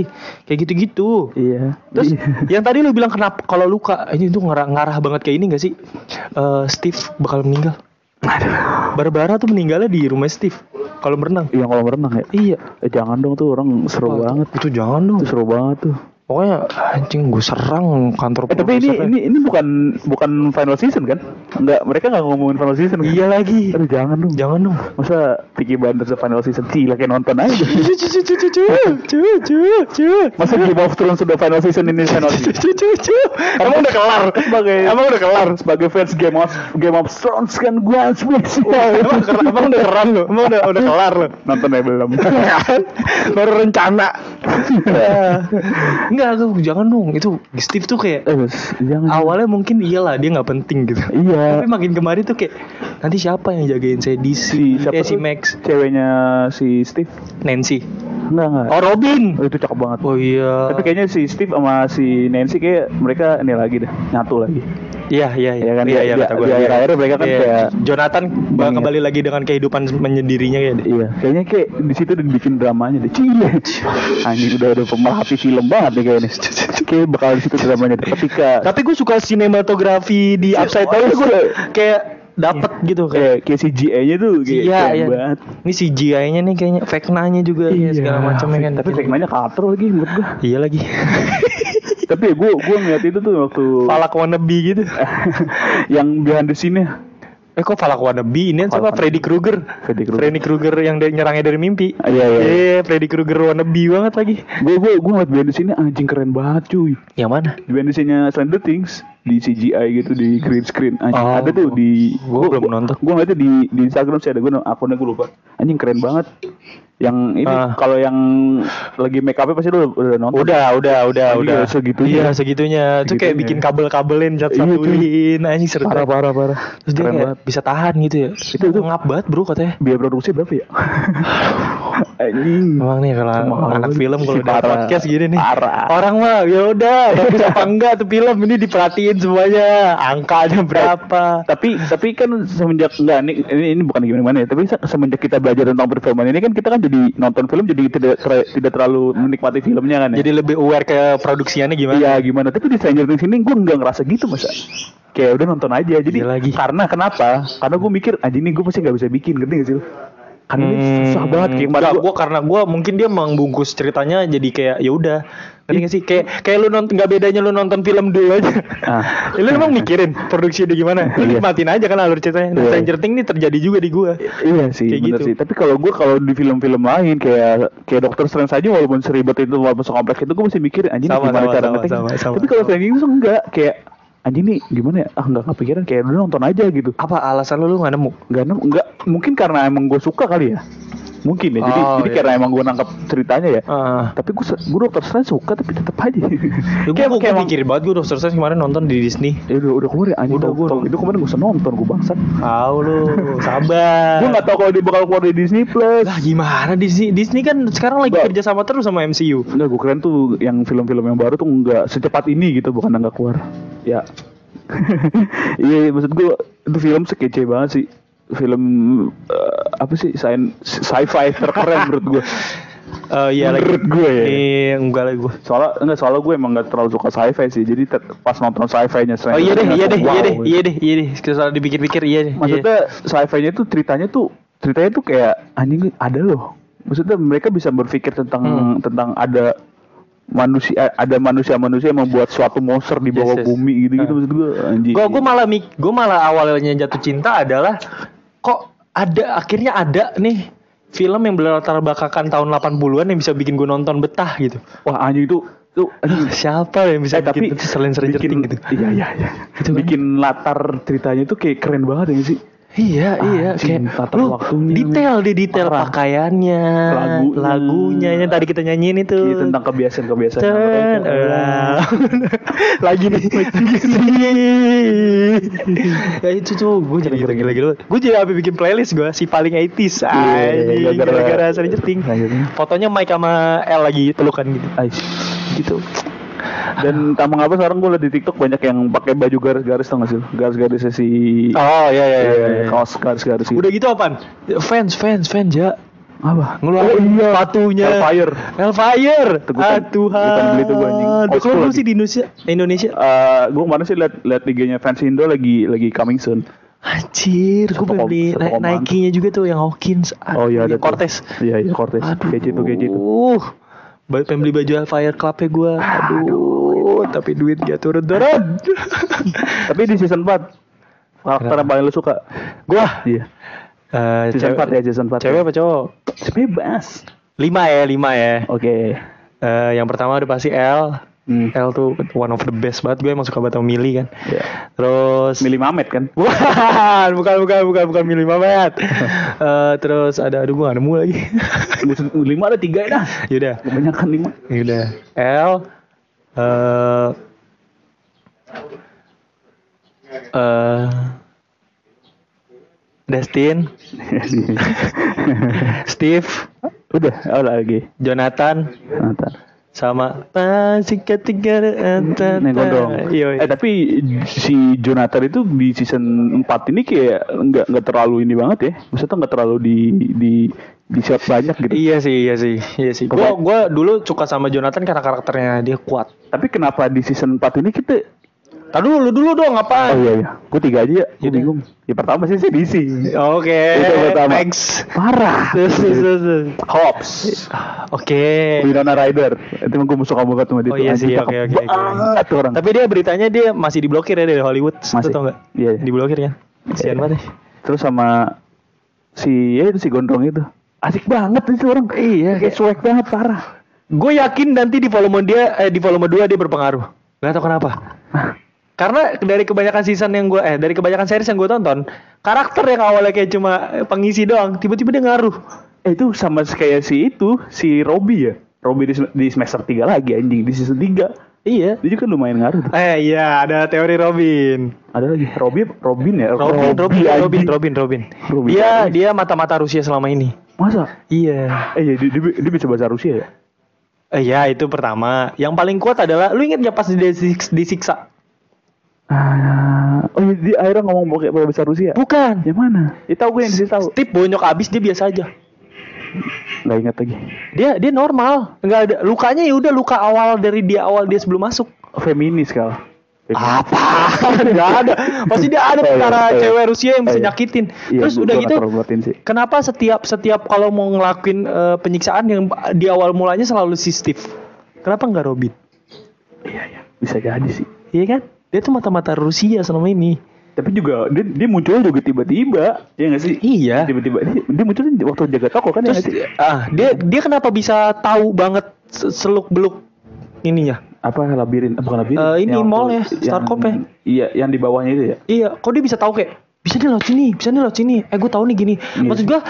kayak gitu-gitu. Iya. Terus Iya. yang tadi lu bilang kenapa kalau luka ini tuh ngarah, ngarah banget kayak ini gak sih? Eh, Steve bakal meninggal. Barbara tuh meninggalnya di rumah Steve kalau berenang. yang kolam renang ya? Iya. Eh, jangan dong tuh orang seru Apa? banget. Itu jangan dong. Itu seru banget tuh. Pokoknya anjing gue serang kantor Eh tapi ini produsernya. ini ini bukan bukan final season kan? Enggak, mereka nggak ngomongin final season. kan? Iya lagi. Aduh jangan dong. Jangan dong. Masa Peaky Blinders final season Gila kayak nonton aja. Masa Game of Thrones sudah final season ini final season? Emang udah kelar. sebagai Emang udah kelar. sebagai fans Game of Game of Thrones kan gua spesial. Emang, emang udah keran lo. Emang udah udah kelar lo. nonton ya belum. Baru rencana. Enggak, aku jangan dong. Itu Steve tuh kayak Eh, jangan. awalnya mungkin iyalah dia nggak penting gitu. Iya. Tapi makin kemari tuh kayak nanti siapa yang jagain saya di si si, siapa eh, si? Max, Ceweknya si Steve. Nancy. Enggak enggak. Oh Robin. Oh, itu cakep banget. Oh iya. Tapi kayaknya si Steve sama si Nancy kayak mereka ini lagi deh, nyatu lagi. Iya iya Iya kan, Iya iya di- kata gue. di akhir-akhir mereka kan kayak- Jonathan bakal kembali lagi dengan kehidupan menyendirinya kayak deh. Iya, kayaknya kayak di situ udah dibikin dramanya deh. Cile. Anjing udah udah pemerhati film banget nih kayaknya. Kayak bakal di situ dramanya deh. Ketika Tapi gue suka sinematografi di Upside Down iya, gue kayak dapet gitu kayak. kayak kayak CGI-nya tuh kayak Iya keren iya. banget. Ini CGI-nya nih kayaknya Vecna-nya juga ya, segala macamnya kan. Tapi Vecna-nya kater lagi menurut gua. Iya lagi. Tapi ya gua gua ngeliat itu tuh waktu Falak wannabe gitu. yang behind the scene-nya. Eh kok Falak wannabe ini siapa? Freddy Krueger. Freddy Krueger. Freddy Krueger yang dari nyerangnya dari mimpi. Iya, iya. Iya, Freddy Krueger wannabe banget lagi. Gua gua gua ngeliat the scene-nya anjing keren banget cuy. Yang mana? The scene-nya Stranger Things di CGI gitu di green screen anjing Oh, ada tuh di gua belum nonton. Gua ngeliatnya di di Instagram sih ada gua akunnya gua lupa. Anjing keren banget. Yang ini Ah. kalau yang lagi make up pasti lu udah nonton. Udah, udah, udah, Anjing udah. udah segitunya. Iya, segitunya. Itu kayak bikin kabel-kabelin, Iya, satu-satuin, anjing seru. Parah parah parah. Terus dia kayak banget. bisa tahan gitu ya. Itu itu ngap banget, Bro, katanya. Biaya produksi berapa ya? anjing. Emang nih kalau Mahal anak film kalau udah podcast gini nih. Parah. Orang mah ya udah, bagus apa enggak tuh film ini diperhatiin semuanya. Angkanya berapa? tapi tapi kan semenjak enggak ini ini, ini bukan gimana gimana ya tapi se- semenjak kita belajar tentang perfilman ini kan kita kan jadi nonton film jadi tidak ter- tidak terlalu menikmati filmnya kan ya Jadi lebih aware ke produksiannya gimana? Iya gimana tapi di Stranger Things ini gue nggak ngerasa gitu masa kayak udah nonton aja jadi lagi. karena kenapa karena gue mikir anjing ini gue pasti nggak bisa bikin ngerti gak sih karena ini susah banget kayak kemarin Enggak, gua- gua karena gua mungkin dia membungkus ceritanya jadi kayak ya udah. Ngerti gak sih? Kayak kayak lu nonton nggak bedanya lu nonton film dulu aja. Ah. Ya, lu emang mikirin produksi dia gimana? Lu Iya. nikmatin aja kan alur ceritanya. Nah, Iya. Stranger Things ini terjadi juga di gua. Iya sih, Kayak bener gitu. sih. Tapi kalau gue kalau di film-film lain kayak kayak Doctor Strange aja walaupun seribet itu walaupun sekompleks itu gue masih mikir anjing Sama, gimana sama, cara sama, sama. Tapi kalau Stranger Things enggak kayak anjing nih gimana ya? Ah enggak kepikiran kayak udah nonton aja gitu. Apa alasan lu lu nggak nemu? Enggak enggak mungkin karena emang gue suka kali ya. Mungkin ya. Jadi Oh, jadi iya. karena emang gue nangkep ceritanya ya. Ah. Tapi gue gue Doctor Strange suka tapi tetap aja. Ya, gue Kayak- gue emang- pikirin banget gue Doctor Strange kemarin nonton di Disney. Ya udah udah keluar ya anjing. Udah, gue itu kemarin gue nonton gue bangsat. Tahu lu, sabar. Gue nggak tahu kalau dia bakal keluar di Disney Plus. Lah gimana Disney? Disney kan sekarang lagi kerja sama terus sama MCU. Enggak, gue keren tuh yang film-film yang baru tuh nggak secepat ini gitu, bukan nggak keluar. Ya. Iya, maksud gue itu film sekece banget sih. Film eh, apa sih science sci-fi terkeren menurut gue. Eh iya lagi. Menurut gue ya. Iya, enggak lagi gue. Soalnya enggak soalnya gue emang nggak terlalu suka sci-fi sih. Jadi ter- pas nonton sci-fi-nya Oh iya deh, iya deh, iya deh, iya deh, iya deh. Kalau dipikir-pikir iya deh. iya. Maksudnya sci-fi-nya tuh ceritanya tuh ceritanya tuh kayak anjing ada loh. Maksudnya mereka bisa berpikir tentang Hmm. tentang ada manusia ada manusia-manusia yang membuat suatu monster di bawah Yes, yes. bumi gitu-gitu Ah. maksud gue anjing. Gue gue malah mik, gue malah awalnya jatuh cinta adalah kok ada akhirnya ada nih film yang berlatar belakangkan tahun 80-an yang bisa bikin gue nonton betah gitu. Wah anjing itu tuh anjing. Siapa yang bisa Eh, tapi bikin itu selain Stranger bikin, Things gitu? Iya iya iya. Kan? bikin latar ceritanya tuh kayak keren banget ya sih. Iya, iya, Anjing, kayak lu waktunya, detail deh detail Parah. pakaiannya, Lagunya. lagunya yang tadi kita nyanyiin itu. Iya tentang kebiasaan-kebiasaan Ten, mereka. eh, lagi nih ya itu tuh gue jadi gila gila gila gue jadi habis bikin playlist gue si paling 80s Iya, anjing gara-gara- gara-gara Things Akhirnya. fotonya Mike sama L lagi pelukan gitu Ais. gitu. Dan tambang apa sekarang gue liat di TikTok banyak yang pakai baju garis-garis tau gak sih? lu? Garis-garisnya si oh iya iya Iya, kaos garis-garis gitu. udah gitu apaan fans fans fans ya apa? ngeluarin sepatunya Hellfire. Hellfire Tuh, gua ah Tuhan beli tuh gua anjing. Lagi. sih di Indonesia Indonesia Eh, gue kemarin sih liat liat IG-nya fans Indo lagi lagi coming soon. Anjir, gue beli. Nike-nya juga tuh yang Hawkins. Oh iya ada. Cortez. Iya iya Cortez. Aduh. Kece tuh kece tuh. Uh, ba- pengen beli baju Hellfire Club-nya gue. Aduh, tapi duit gak turun-turun. Tapi di season 4 karakter yang paling lu suka? Gua Iya. Eh, Season 4 ya season 4. Cewek apa cowok? Bebas. Lima ya, lima ya. Oke. Eh, yang pertama udah pasti L. Hmm. L tuh one of the best banget. Gue emang suka banget sama Millie kan. Iya. Terus Milih Mamet kan? Bukan, bukan, bukan, bukan, bukan Millie Mamet. Eh, terus ada, aduh gue gak nemu lagi. lima ada tiga ya dah. Yaudah, Kebanyakan lima. Yaudah. L eh eh Destin, Steve, Udah, oh lagi. Jonathan, Nonton. Sama masih ketiga Nih gondrong. Iya, Eh tapi si Jonathan itu di season 4 ini kayak nggak nggak terlalu ini banget ya. Maksudnya nggak terlalu di di di shot banyak gitu. Iya sih, iya sih, iya sih. Gua gua dulu suka sama Jonathan karena karakternya dia kuat. Tapi kenapa di season 4 ini kita Tadi dulu dulu dong Oh apaan? iya iya, gue tiga aja ya. Gue Yaudah. bingung. Ya pertama sih DC. Oke, Itu pertama. thanks. Parah. Terus, terus, terus. Hobbs. Oke. Winona Ryder. Itu emang gue musuh kamu sama dia. Oh iya sih, oke, oke, oke. Orang. Tapi dia beritanya dia masih diblokir ya dari Hollywood. Masih. Lu tau gak? Iya, iya. Diblokir kan? Kasian Iya. banget ya. Terus sama si ya itu si gondrong itu. Asik banget itu orang. Iya, Kayak swag banget parah. Gue yakin nanti di volume dia eh, di volume 2 dia berpengaruh. Gak tau kenapa. Karena dari kebanyakan season yang gue eh dari kebanyakan series yang gue tonton, karakter yang awalnya kayak cuma pengisi doang, tiba-tiba dia ngaruh. Eh itu sama kayak si itu, si Robby ya. Robby di, di semester 3 lagi anjing di season 3. Iya. Dia juga lumayan ngaruh tuh. Eh iya, ada teori Robin. Ada lagi Robby Robin ya. Robin, Robin. Robin, Robin, Robin. Robin. Dia dia mata-mata Rusia selama ini. Masa? Iya. Eh iya dia, dia, dia bisa bahasa Rusia ya? Eh, ya itu pertama. Yang paling kuat adalah lu inget gak pas dia disik- disiksa? Ah, oh iya, dia akhirnya ngomong pakai bahasa Rusia. Bukan. Yang mana? Ya tahu gue yang di situ tahu. Steve bonyok abis dia biasa aja. Nggak ingat lagi. Dia dia normal. Enggak ada lukanya ya udah luka awal dari dia awal dia sebelum masuk. Feminis kal. Apa? Enggak ada. Pasti dia ada Oh, iya, oh, iya. cewek Rusia yang bisa Oh, nyakitin. Terus udah gitu. Kenapa setiap setiap kalau mau ngelakuin eh, penyiksaan yang di awal mulanya selalu si Steve? Kenapa enggak Robin? Iya iya. Bisa jadi sih. Iya kan? Dia tuh mata-mata Rusia selama ini. Tapi juga dia, dia muncul juga tiba-tiba, ya nggak sih? Iya. Tiba-tiba dia, dia muncul waktu jaga toko kan ya Terus nggak sih? ah dia dia kenapa bisa tahu banget seluk beluk ininya? Apa labirin? Eh, bukan labirin? Eh, ini mall ya, Starcop ya? Iya, yang di bawahnya itu ya. Iya, kok dia bisa tahu kayak bisa nih lewat sini, bisa nih lewat sini. Eh gue tahu nih gini. Iya Maksud gue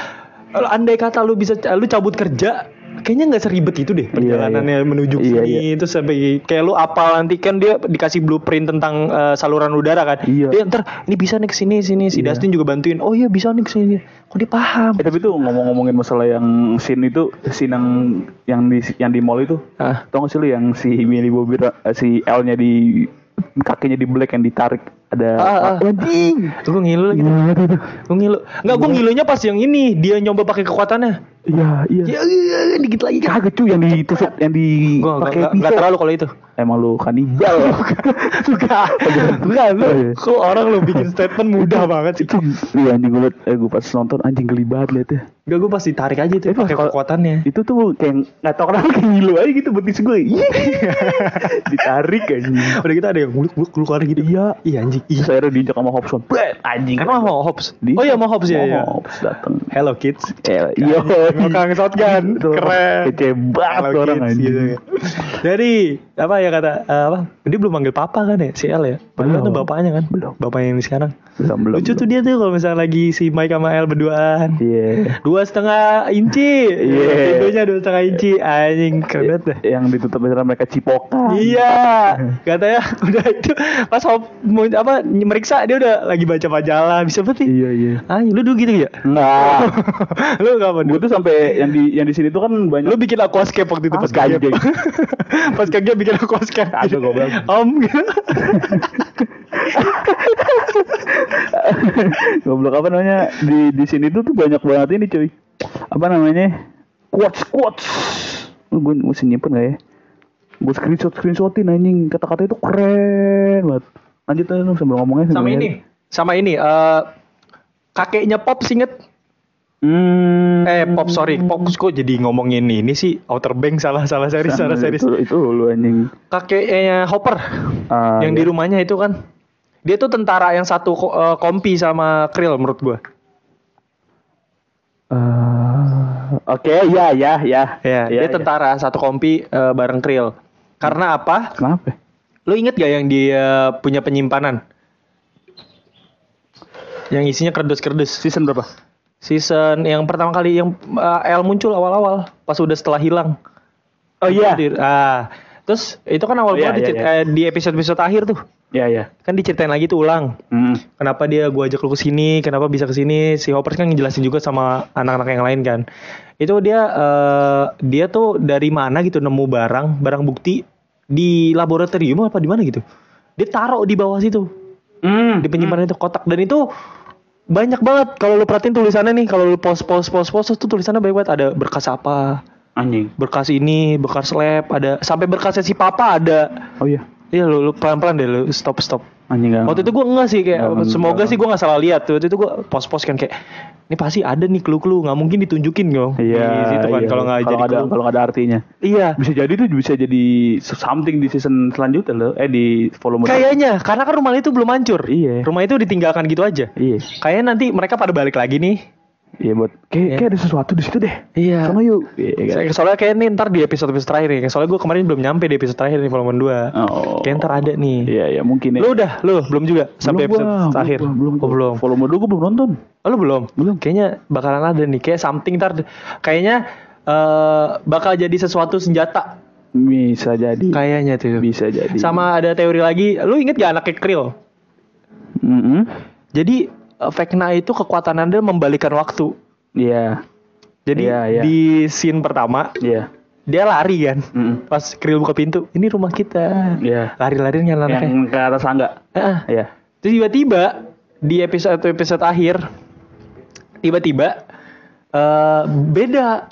Kalau andai kata lu bisa lu cabut kerja, kayaknya nggak seribet itu deh perjalanannya menuju ke Iya, sini itu sampai kayak lu apal nanti kan dia dikasih blueprint tentang eh, saluran udara kan. Iya. Dia ntar ini bisa nih ke sini sini si Iya. Dustin juga bantuin. Oh iya bisa nih ke sini. Kok dia paham? Eh tapi tuh ngomong-ngomongin masalah yang scene itu scene yang yang di yang di mall itu Ah. tau gak sih lu yang si Millie Bobby eh, si L-nya di kakinya di black yang ditarik ada Ah, ah. anjing Gue ngilu lagi. Gue ngilu. Enggak, gue ngilunya pas yang ini dia nyoba pakai kekuatannya. iya iya Ya, ya, ya, dikit lagi kan. kagak cuy yang ditusuk yang di Gue nggak pakai nggak- nggak terlalu kalau itu. emang lu kanibal Bukan. Bukan. Lu, iya. kok orang lu bikin statement mudah banget sih. iya anjing gue eh, gue pas nonton anjing geli banget liatnya Enggak, gue pasti tarik aja tuh pakai kekuatannya. itu tuh kayak nggak tau kenapa kayak ngilu aja gitu betis gue ditarik anjing Udah kita ada yang muluk muluk keluar gitu. Iya. Iya anjing. terus akhirnya diinjak sama Hobson anjing Emang mau Hobbs? Di- Oh iya mau Hobbs ya. ya. Hobbs datang Hello kids. Iya Ngokang shotgun. Itu Keren. kece banget orang anjing gitu. Jadi apa ya kata eh, apa? Dia belum manggil papa kan ya si L ya. Padahal Belum. tuh bapaknya kan. Belum. Bapaknya yang sekarang. belum belum Lucu tuh dia tuh kalau misalnya lagi si Mike sama L berduaan. iya Dua setengah inci. Iya. Pintunya dua setengah inci. Anjing keren banget dah. yang ditutup dengan mereka cipokan Iya, katanya udah itu pas hop, mau apa meriksa dia udah lagi baca majalah bisa berarti. iya iya Ah, lu dulu gitu ya? Enggak. lu kapan? gue tuh sampai yang di yang di sini tuh kan banyak Lu bikin aquascape waktu itu Ah, pas kaget. anjing. pas kaget bikin aquascape. Kagak, goblok. Om goblok apa namanya di di sini tuh tuh banyak banget ini cuy apa namanya quotes quotes gue mesti nyimpen gak ya gue screenshot screenshotin anjing kata-kata itu keren banget lanjut aja sambil ngomongnya sama ini, sama ini eh kakeknya Pop inget? Hmm. Eh Pop sorry, Pop kok jadi ngomongin ini sih Outer Bank salah salah series salah series. Itu, itu lu anjing. Kakeknya Hopper Ah, yang iya. di rumahnya itu kan. Dia tuh tentara yang satu eh, kompi sama Krill menurut gua. Ah, Oke, ya, ya, ya. Ya, Ya, dia tentara satu kompi eh, bareng Krill. Karena apa? Kenapa? Lu inget gak yang dia punya penyimpanan? Yang isinya kerdus-kerdus. Season berapa? Season yang pertama kali yang eh, L muncul awal-awal, pas udah setelah hilang. Oh iya. Di- Ah, terus itu kan awal Oh, iya, banget iya, dicit- iya. eh, di episode-episode akhir tuh. Ya, ya. Kan diceritain lagi tuh ulang. Hmm. Kenapa dia gua ajak lu ke sini, kenapa bisa ke sini? Si Hoppers kan ngejelasin juga sama anak-anak yang lain kan. Itu dia eh, dia tuh dari mana gitu nemu barang, barang bukti di laboratorium apa di mana gitu. Dia taruh di bawah situ. Hmm. Di penyimpanan itu kotak dan itu banyak banget kalau lu perhatiin tulisannya nih kalau lu post post post post tuh tulisannya banyak banget ada berkas apa Anjing. berkas ini berkas lab ada sampai berkasnya si papa ada Oh iya. Iya lu, lu pelan-pelan deh lu stop stop. Anjing. Waktu itu gue enggak sih kayak Nggak, semoga nggak. sih gue nggak salah lihat tuh. Waktu itu gue post-post kan kayak ini pasti ada nih clue-clue nggak mungkin ditunjukin dong. Iya. Di situ kan iya. kalau nggak jadi ada kalau ada artinya. Iya. Bisa jadi tuh bisa jadi something di season selanjutnya loh. Eh di volume Kayaknya karena kan rumah itu belum hancur. Iya. Rumah itu ditinggalkan gitu aja. Iya. Kayaknya nanti mereka pada balik lagi nih. Iya buat kayak Iya. kayak ada sesuatu di situ deh. Iya. Sama yuk. Iya, kan? So- Soalnya kayak nih ntar di episode-episode terakhir nih. Soalnya gue kemarin belum nyampe di episode terakhir nih volume 2. Oh. Kayak ntar ada nih. Iya, iya mungkin ya. Lu udah, lu belum juga sampai Belum episode gua, terakhir. Belum, belum, Oh, belum. Volume 2 gue belum nonton. Oh, lu belum? Belum. Kayaknya bakalan ada nih. Kayak something ntar. Kayaknya eh bakal jadi sesuatu senjata. Bisa jadi. Kayaknya tuh. Bisa jadi. Sama ada teori lagi. Lu inget gak anaknya Krill? Mm-mm. Jadi eh, Vecna itu kekuatan anda membalikan waktu. Iya. Jadi Iya, iya. di scene pertama Iya. dia lari kan. Mm-mm. Pas Krill buka pintu, ini rumah kita. Iya. Lari-lari nyala Yang ke atas tangga. Iya. Terus tiba-tiba di episode episode akhir tiba-tiba eh beda.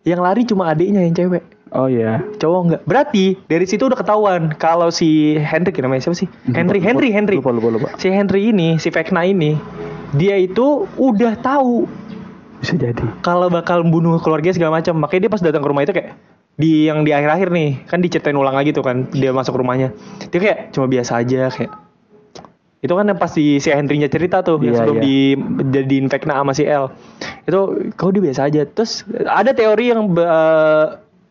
Yang lari cuma adiknya yang cewek. Oh iya. Cowok enggak. Berarti dari situ udah ketahuan kalau si Henry namanya siapa sih? Henry, Henry, Henry. Lupa, lupa, lupa. Si Henry ini, si Vecna ini, dia itu udah tahu Bisa jadi. kalau bakal membunuh keluarga segala macam. Makanya dia pas datang ke rumah itu kayak di yang di akhir-akhir nih kan diceritain ulang lagi tuh kan dia masuk rumahnya dia kayak cuma biasa aja kayak itu kan yang pas si, si Henry-nya cerita tuh yang Iya, sebelum iya. di jadiin Vecna sama si L itu kau dia biasa aja terus ada teori yang eh,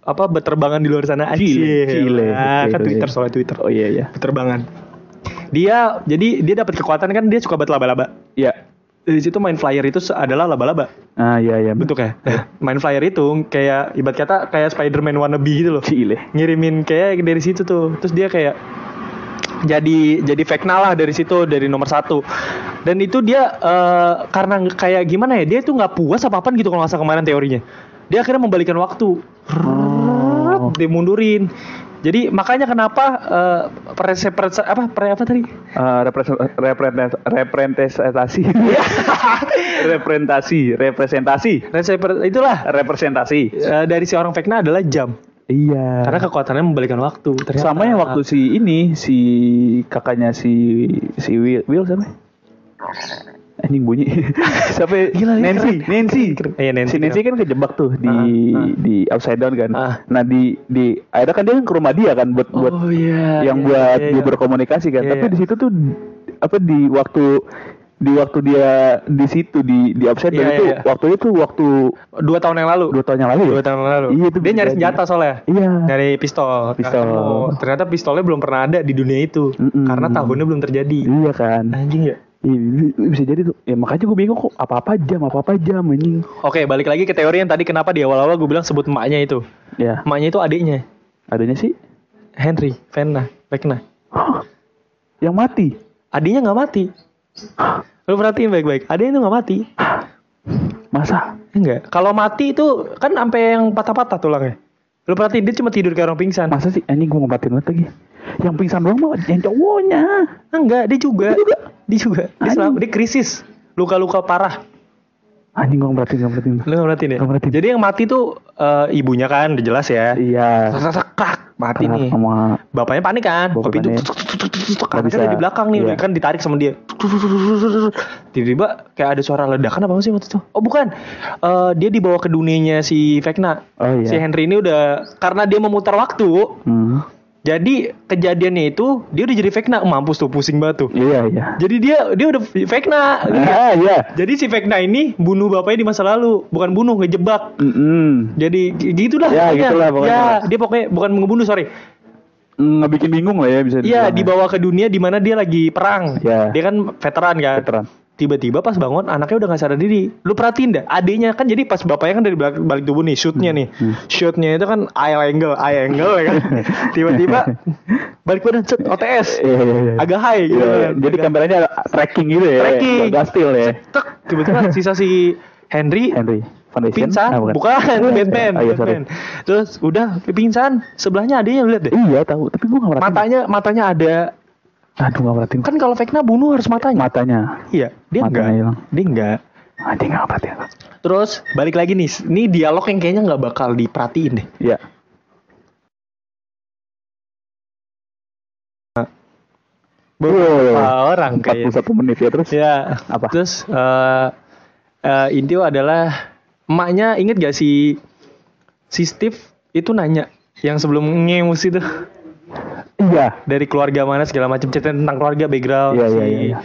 apa berterbangan di luar sana Cile, Anjir. Cile. Ah, kan Twitter oke. soalnya Twitter Oh iya iya. berterbangan dia jadi dia dapat kekuatan kan dia suka banget laba-laba Iya. di situ main flyer itu adalah laba-laba Ah iya iya. bentuknya. main flyer itu kayak ibarat kata kayak Spider-Man wannabe gitu loh. Cile. Ngirimin kayak dari situ tuh. Terus dia kayak jadi jadi fake lah dari situ dari nomor satu dan itu dia eh, karena kayak gimana ya dia tuh nggak puas apa apaan gitu kalau salah kemarin teorinya dia akhirnya membalikan waktu Oh. Dia mundurin jadi makanya kenapa eh, prese- prese- apa pre apa tadi? Uh, representasi representasi. Representasi representasi. Prese- itulah. Representasi. Eh, dari si orang fake adalah jam. Iya. Karena kekuatannya membalikan waktu ternyata. Sama yang waktu si ini si kakaknya si si Will, Will siapa anjing bunyi. Siapa Gila, ini Nancy keren. Nancy. Keren. Iya, Nancy, si Nancy kan kejebak tuh di Ah, ah. di upside down kan. Ah. nah di di akhirnya kan dia kan ke rumah dia kan buat buat oh iya yang iya, buat iya, dia iya. berkomunikasi kan. Tapi di situ tuh apa di waktu di waktu dia di situ di di upside down itu waktu itu waktu dua tahun yang lalu. Dua tahun yang lalu ya? Dua tahun yang lalu. Iya, itu dia nyari senjata soalnya. Iya. Nyari pistol. Pistol. Ketemu. ternyata pistolnya belum pernah ada di dunia itu. Mm-mm. karena tahunnya belum terjadi. Iya kan. Anjing ya Iya, bisa jadi tuh. Ya makanya gue bingung kok apa-apa jam, apa-apa jam anjing. Oke, balik lagi ke teori yang tadi kenapa di awal-awal gue bilang sebut emaknya itu. Ya, Emaknya itu adiknya, adanya sih Henry, Vena, Vecna. Hah, yang mati. Adiknya nggak mati. Lu perhatiin baik-baik. Adiknya itu nggak mati. Masa? Enggak. Kalau mati itu kan sampai yang patah-patah tulangnya. Lu perhatiin dia cuma tidur kayak orang pingsan. Masa sih anjing gue ngobatin banget lagi. Yang pingsan doang mah yang cowoknya. Enggak, dia juga. Dia juga. Dia juga. Dia, dia krisis. Luka-luka parah. Anjing gue ngobatin, ngobatin. Lu perhatiin ya? Perhatiin. Jadi yang mati tuh eh, ibunya kan, udah jelas ya. Iya. Sekak, mati nih. Sama Bapaknya panik kan, Nggak anaknya bisa. ada di belakang nih, Iya. kan ditarik sama dia. Tiba-tiba kayak ada suara ledakan apa sih waktu itu? Oh bukan, Eh, dia dibawa ke dunianya si Vecna. Oh iya. Si Henry ini udah karena dia memutar waktu, Hmm. Jadi kejadiannya itu dia udah jadi Vecna, mampus tuh pusing banget tuh. Iya, iya. Jadi dia dia udah Vecna. Ah, iya. Jadi si Vecna ini bunuh bapaknya di masa lalu, bukan bunuh, ngejebak. Mm-mm. Jadi g- gitu dah. Ya, pokoknya. gitulah pokoknya. Ya, dia pokoknya bukan ngebunuh, sorry. Mm, Nggak bikin bingung lah ya bisa Iya, ya. dibawa ke dunia di mana dia lagi perang. Iya. Dia kan veteran kan. Veteran. Tiba-tiba pas bangun anaknya udah gak sadar diri. Lu perhatiin dah, adiknya kan jadi pas bapaknya kan dari balik, balik tubuh nih, shootnya nih. Hmm. Shootnya itu kan eye angle, eye angle ya kan. Tiba-tiba balik badan set OTS. Iya, iya, iya. Agak high gitu. Iya, kan. Jadi Agak- kameranya tracking gitu ya. Tracking. Gak still ya. Tek, tiba-tiba sisa si Henry Henry Foundation. pingsan, Ah, bukan, Batman, Oh, iya. Batman. Terus udah pingsan, sebelahnya adiknya lu lihat deh. Iya tahu, tapi gue gak merhatiin. Matanya matanya ada Aduh gak merhatiin. kan kalau Vecna bunuh harus matanya. matanya. Iya, dia Matanya enggak. hilang. Dia enggak. Anjing gak merhatiin. Terus balik lagi nih, ini dialog yang kayaknya nggak bakal diperhatiin deh. Iya. Beberapa Wow. orang kayak 41 menit ya terus. ya. Apa? Terus eh eh, Intio adalah emaknya inget gak si si Steve itu nanya yang sebelum ngeus itu Iya. dari keluarga mana segala macam cerita tentang keluarga background Iya, si iya, iya, iya.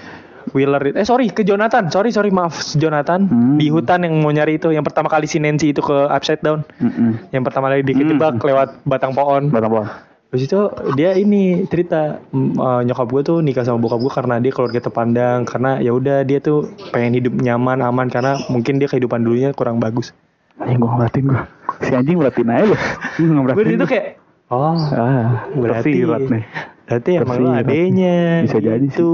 Wheeler eh sorry ke Jonathan sorry sorry maaf Jonathan Hmm. di hutan yang mau nyari itu yang pertama kali si Nancy itu ke upside down Mm-mm. yang pertama kali dikejebak Hmm. lewat batang pohon Batang pohon. Terus itu dia ini cerita mm, eh, nyokap gue tuh nikah sama bokap gue karena dia keluarga terpandang karena ya udah dia tuh pengen hidup nyaman aman karena mungkin dia kehidupan dulunya kurang bagus. Anjing gue merhatiin gue. Si anjing merhatiin aja loh. Gue itu kayak oh Ah, berarti tersirat nih. berarti emang lu Bisa jadi sih. itu.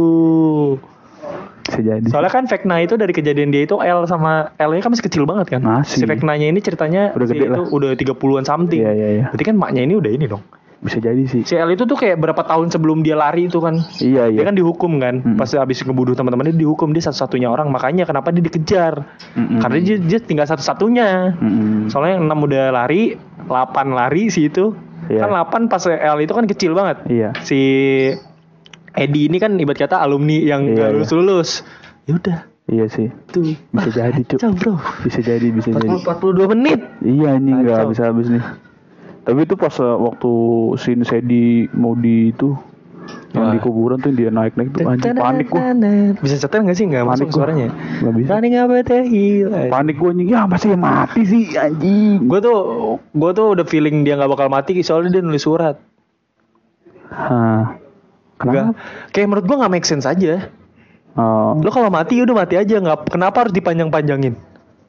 Bisa jadi. Soalnya kan Vecna itu dari kejadian dia itu L sama L-nya kan masih kecil banget kan. Masih. Si Vecna-nya ini ceritanya Udah si gede itu lah. udah 30-an something. Iya, iya, iya. Berarti kan maknya ini udah ini dong. Bisa jadi sih. Si L itu tuh kayak berapa tahun sebelum dia lari itu kan. Iya, Dia iya. kan dihukum kan, Mm-mm. pas habis ngebunuh teman-temannya dihukum dia satu-satunya orang, makanya kenapa dia dikejar? Mm-mm. Karena dia, dia tinggal satu-satunya. Mm-mm. Soalnya yang enam udah lari, 8 lari sih itu. Iya. Kan 8 pas L itu kan kecil banget. Iya. Si Edi ini kan ibarat kata alumni yang Iya, gak iya. lulus-lulus. Ya udah, Iya sih. tuh. Bisa jadi, Bro. Bisa jadi, bisa jadi. 40 42 menit. Iya anjing nggak Kacau. habis habis nih. Tapi itu pas uh, waktu scene Sedi mau di itu yang Wah. di kuburan tuh dia naik naik tuh anjing panik gua. Bisa setel gak sih? Gak Panik masuk gua. suaranya. Nggak bisa. Running apa teh Panik gua anjing ya masih mati sih anjing. Gue tuh, gue tuh udah feeling dia nggak bakal mati soalnya dia nulis surat. Hah. Enggak. Kenapa? Kayak menurut gua nggak make sense aja. Oh, Lo kalau mati udah mati aja nggak kenapa harus dipanjang-panjangin?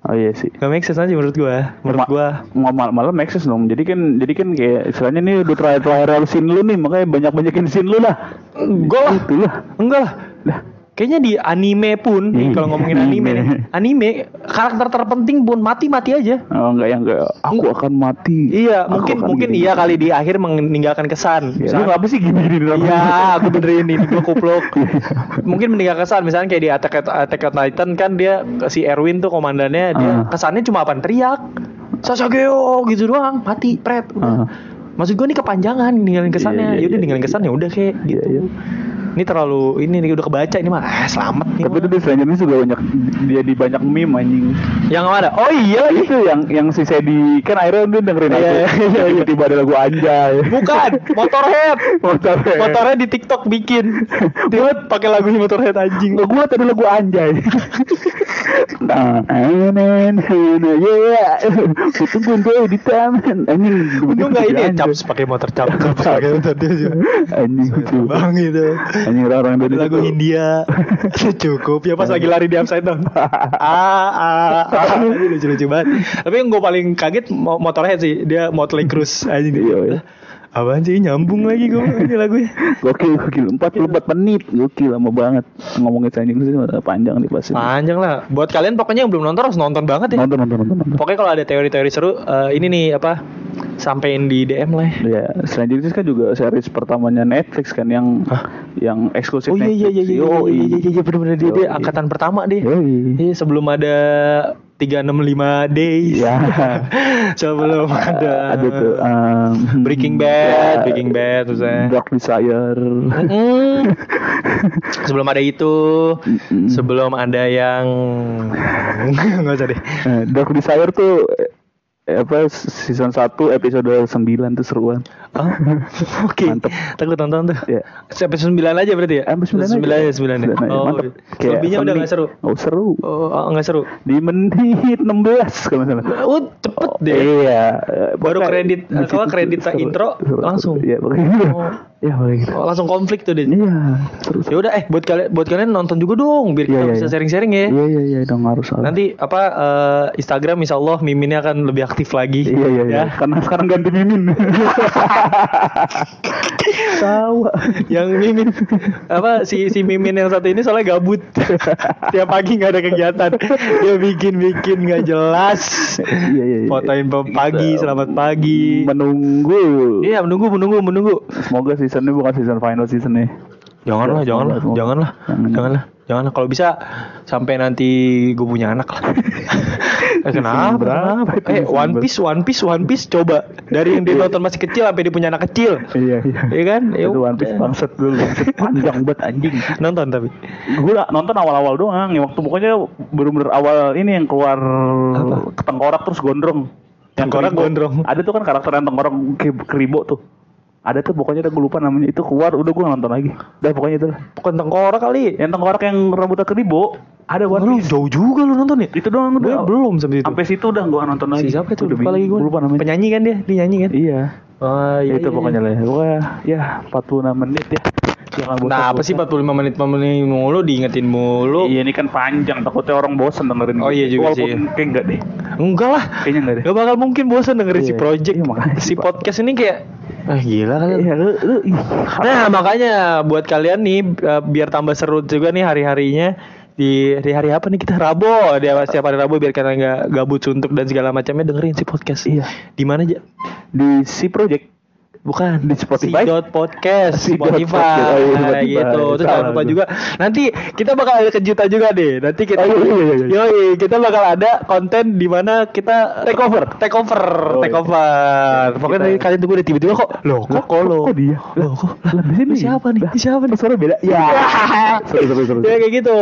Oh iya sih. Gak make sense aja menurut gua. Menurut Ma- gua. Nggak mal malah make sense dong. Jadi kan jadi kan kayak istilahnya nih udah terakhir terakhir scene lu nih makanya banyak banyakin scene lu lah. Enggak lah. Itu lah. Enggak lah. Lah. Kayaknya di anime pun, nih, kalau ngomongin anime nih, anime karakter terpenting pun mati-mati aja. Oh, enggak yang kayak aku akan mati. Iya, Aku mungkin mungkin gini. iya kali di akhir meninggalkan kesan. Ya, lu ngapa sih gini-gini dalam Iya, aku benerin ini gua kupluk. Mungkin meninggalkan kesan misalnya kayak di Attack, Attack on Titan kan dia si Erwin tuh komandannya dia Ah. kesannya cuma apa teriak. Sasageo gitu doang, mati, pret. udah. Ah. Maksud gue nih kepanjangan ninggalin kesannya. Iya, iya, ya udah iya, ninggalin iya. kesan ya udah kayak gitu. iya. Ini terlalu ini nih udah kebaca ini mah. Ah, selamat nih. Tapi mah. itu di Stranger juga banyak dia di banyak meme anjing. yang mana? Oh iya itu yang yang si Sedi kan akhirnya dia dengerin Iya, aku. iya, iya, iya. Tiba-tiba ada lagu anjay. Bukan, Motorhead. Motor. Motorhead di TikTok bikin. Dia pakai lagunya Motorhead anjing. Nggak gua tadi lagu anjay. Nah, yeah. Tungguin gue di taman. Anjing. Untung nggak ini ya, caps pakai motor caps caps pakai motor dia. Anjing itu. Bang itu. Anjing orang Indonesia. Lagu Hindia cukup ya pas lagi lari di upside down. ah, ah, ah. Ini lucu-lucu banget. Tapi yang gue paling kaget mo- Motorhead sih, dia Motley Crue anjing. Iya, iya. Apaan sih nyambung lagi gue ini lagunya. Gokil, gokil. 44 menit. Gokil, lama banget. Ngomongin Things sih panjang nih pasti. Panjang lah. Buat kalian pokoknya yang belum nonton harus nonton banget ya. Nonton, nonton, nonton, nonton. Pokoknya kalau ada teori-teori seru, eh, ini nih apa? Sampein di DM lah. ya. Ya, Stranger Things kan juga series pertamanya Netflix kan yang yang eksklusif Oh iya iya iya iya iya Yoi. iya iya iya bener-bener dia, dia angkatan pertama deh. Iya sebelum ada 365 days. Ya. sebelum ada, ada tuh um, Breaking Bad, Breaking Bad terus ya. Dark Desire. Mm. sebelum ada itu, sebelum ada yang nggak usah deh. Eh, Dark Desire tuh eh, apa season 1 episode 9 tuh seruan. Oh, Oke, Mantep. takut tonton tuh. Ya. Sampai 9 aja berarti ya? Eh, 9 aja. 9 aja, 9 ya. Sembilan aja. Oh, Mantep. Kayak selebihnya udah seni. gak seru. Oh, seru. Oh, oh, nggak seru. Di menit 16 kalau salah. Oh, cepet deh. Iya. Baru kredit, di eh, kalau kredit intro, Seru. langsung. Iya, pokoknya gitu. Oh. Iya, pokoknya gitu. Oh, langsung konflik tuh dia. Iya, terus. Ya udah eh buat kalian buat kalian nonton juga dong biar kita Iya, iya, bisa iya. sharing-sharing ya. Iya, iya, iya, dong harus. harus. Nanti apa eh, Instagram insya Allah miminnya akan lebih aktif lagi. Iya, iya, iya. Ya. Karena sekarang ganti mimin. Tahu. Yang mimin apa si si mimin yang satu ini soalnya gabut. Tiap pagi nggak ada kegiatan. Dia bikin-bikin nggak jelas. Iya, iya, iya. Fotoin pagi, Kita selamat pagi. Menunggu. Iya, menunggu menunggu menunggu. Semoga season ini bukan season final season nih. Janganlah, Ya, janganlah, janganlah, Jangan. janganlah, janganlah. Kalau bisa sampai nanti gue punya anak lah. eh, kenapa? Eh, One? Piece, One Piece, One Piece. Coba dari yang dia nonton masih kecil sampai dia punya anak kecil. Iya, iya. Iya kan? Ya Itu One Piece bangset dulu. Panjang banget anjing. Nonton tapi. Gue nonton awal-awal doang. Ya waktu pokoknya bener-bener awal ini yang keluar Apa? tengkorak terus gondrong. Yang Tengkorak gondrong. Ada tuh kan karakter yang tengkorak ke- keribo tuh. Ada tuh pokoknya udah gue lupa namanya itu keluar udah gue nonton lagi. Udah pokoknya itu lah. Bukan tengkorak kali. Yang tengkorak yang rambutnya keribo ada One Lu Piece. jauh juga lu nonton ya? Itu doang Gue udah. belum sampai situ. Sampai situ udah gue nonton lagi. Si siapa itu? Udah Lupa lagi gue. Gua Lupa namanya. Penyanyi kan dia? Dia nyanyi kan? Iya. Oh, iya, itu iya, pokoknya iya. lah ya. Pokoknya ya 46 menit ya. Jangan bosan. Nah, apa sih 45 menit 45 menit mulu diingetin mulu? Iya ini kan panjang, takutnya orang bosan dengerin. Oh, iya juga Walaupun sih. Kayak enggak deh. Enggak lah. Kayaknya enggak deh. Gak bakal mungkin bosan dengerin si project. iya, si podcast ini kayak ah gila kali. Iya, lu, lu. Nah, makanya buat kalian nih eh, biar tambah seru juga nih hari-harinya di di hari apa nih kita Rabu dia setiap hari Rabu biar kalian nggak gabut suntuk dan segala macamnya dengerin si podcast. Iya. Di mana aja? di si project Bukan Di Spotify? Si dot podcast Si dot Spotify, podcast. Oh, iya, Nah, Spotify. gitu. Terus jangan lupa juga nanti kita bakal ada kejutan juga deh. Nanti kita Oh, iya, iya, iya, iya. Yoi, kita bakal ada konten di mana kita Take over. Take over, Oh, take iya. over. Pokoknya Kita- nanti kalian tunggu deh tiba-tiba kok. Loh, kok kolo? Kok dia? Loh, kok? Lah, di sini. Ini siapa nih? Siapa nih? Suara beda. Ya. Seru seru seru. Ya kayak gitu.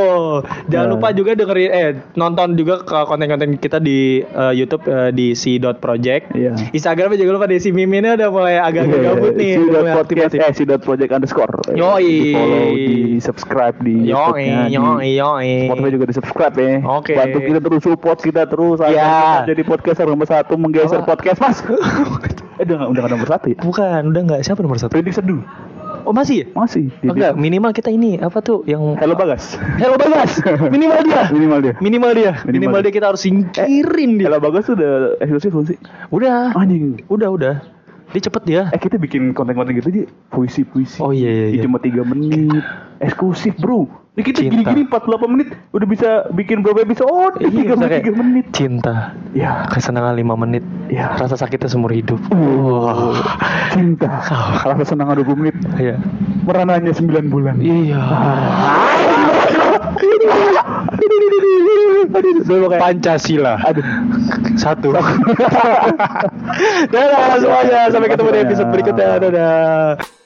Jangan Ya. lupa juga dengerin eh nonton juga ke konten-konten kita di eh, YouTube eh, di si.project. Iya. Instagramnya jangan lupa deh si Miminnya udah mulai agak-agak Iya, gabut nih. Si udah dot mulai podcast, eh si dot project underscore. Yoi. Di follow, di subscribe di Yoi, yoi, yoi. Spotify juga di subscribe ya. Oke. Bantu kita terus support kita terus. Iya. Jadi podcaster nomor satu menggeser podcast mas. eh udah nggak udah nggak nomor satu ya. Bukan, udah nggak siapa nomor satu? Predik seduh. Oh masih? ya? Masih. Oh, enggak, minimal kita ini apa tuh yang Hello Bagas. Hello Bagas. Minimal dia. Minimal dia. Minimal dia. Minimal Minimal dia. dia kita harus singkirin dia. Hello Bagas tuh udah eksklusif belum sih? Udah. Anjing. Udah, udah. Dia cepet dia. Eh kita bikin konten-konten gitu aja puisi-puisi. Oh, iya, iya, iya. Cuma 3 menit. Eksklusif bro. Ini kita gini-gini 48 menit udah bisa bikin berapa episode? Iya, 3 bisa menit, kayak 3 menit. Cinta. Ya. Kesenangan 5 menit. Ya. Rasa sakitnya seumur hidup. Oh, cinta. Rasa senang 20 menit. Iya. Merananya 9 bulan. Iya. Pancasila. Aduh. Satu. Dadah semuanya. Sampai ketemu di episode berikutnya. Dadah.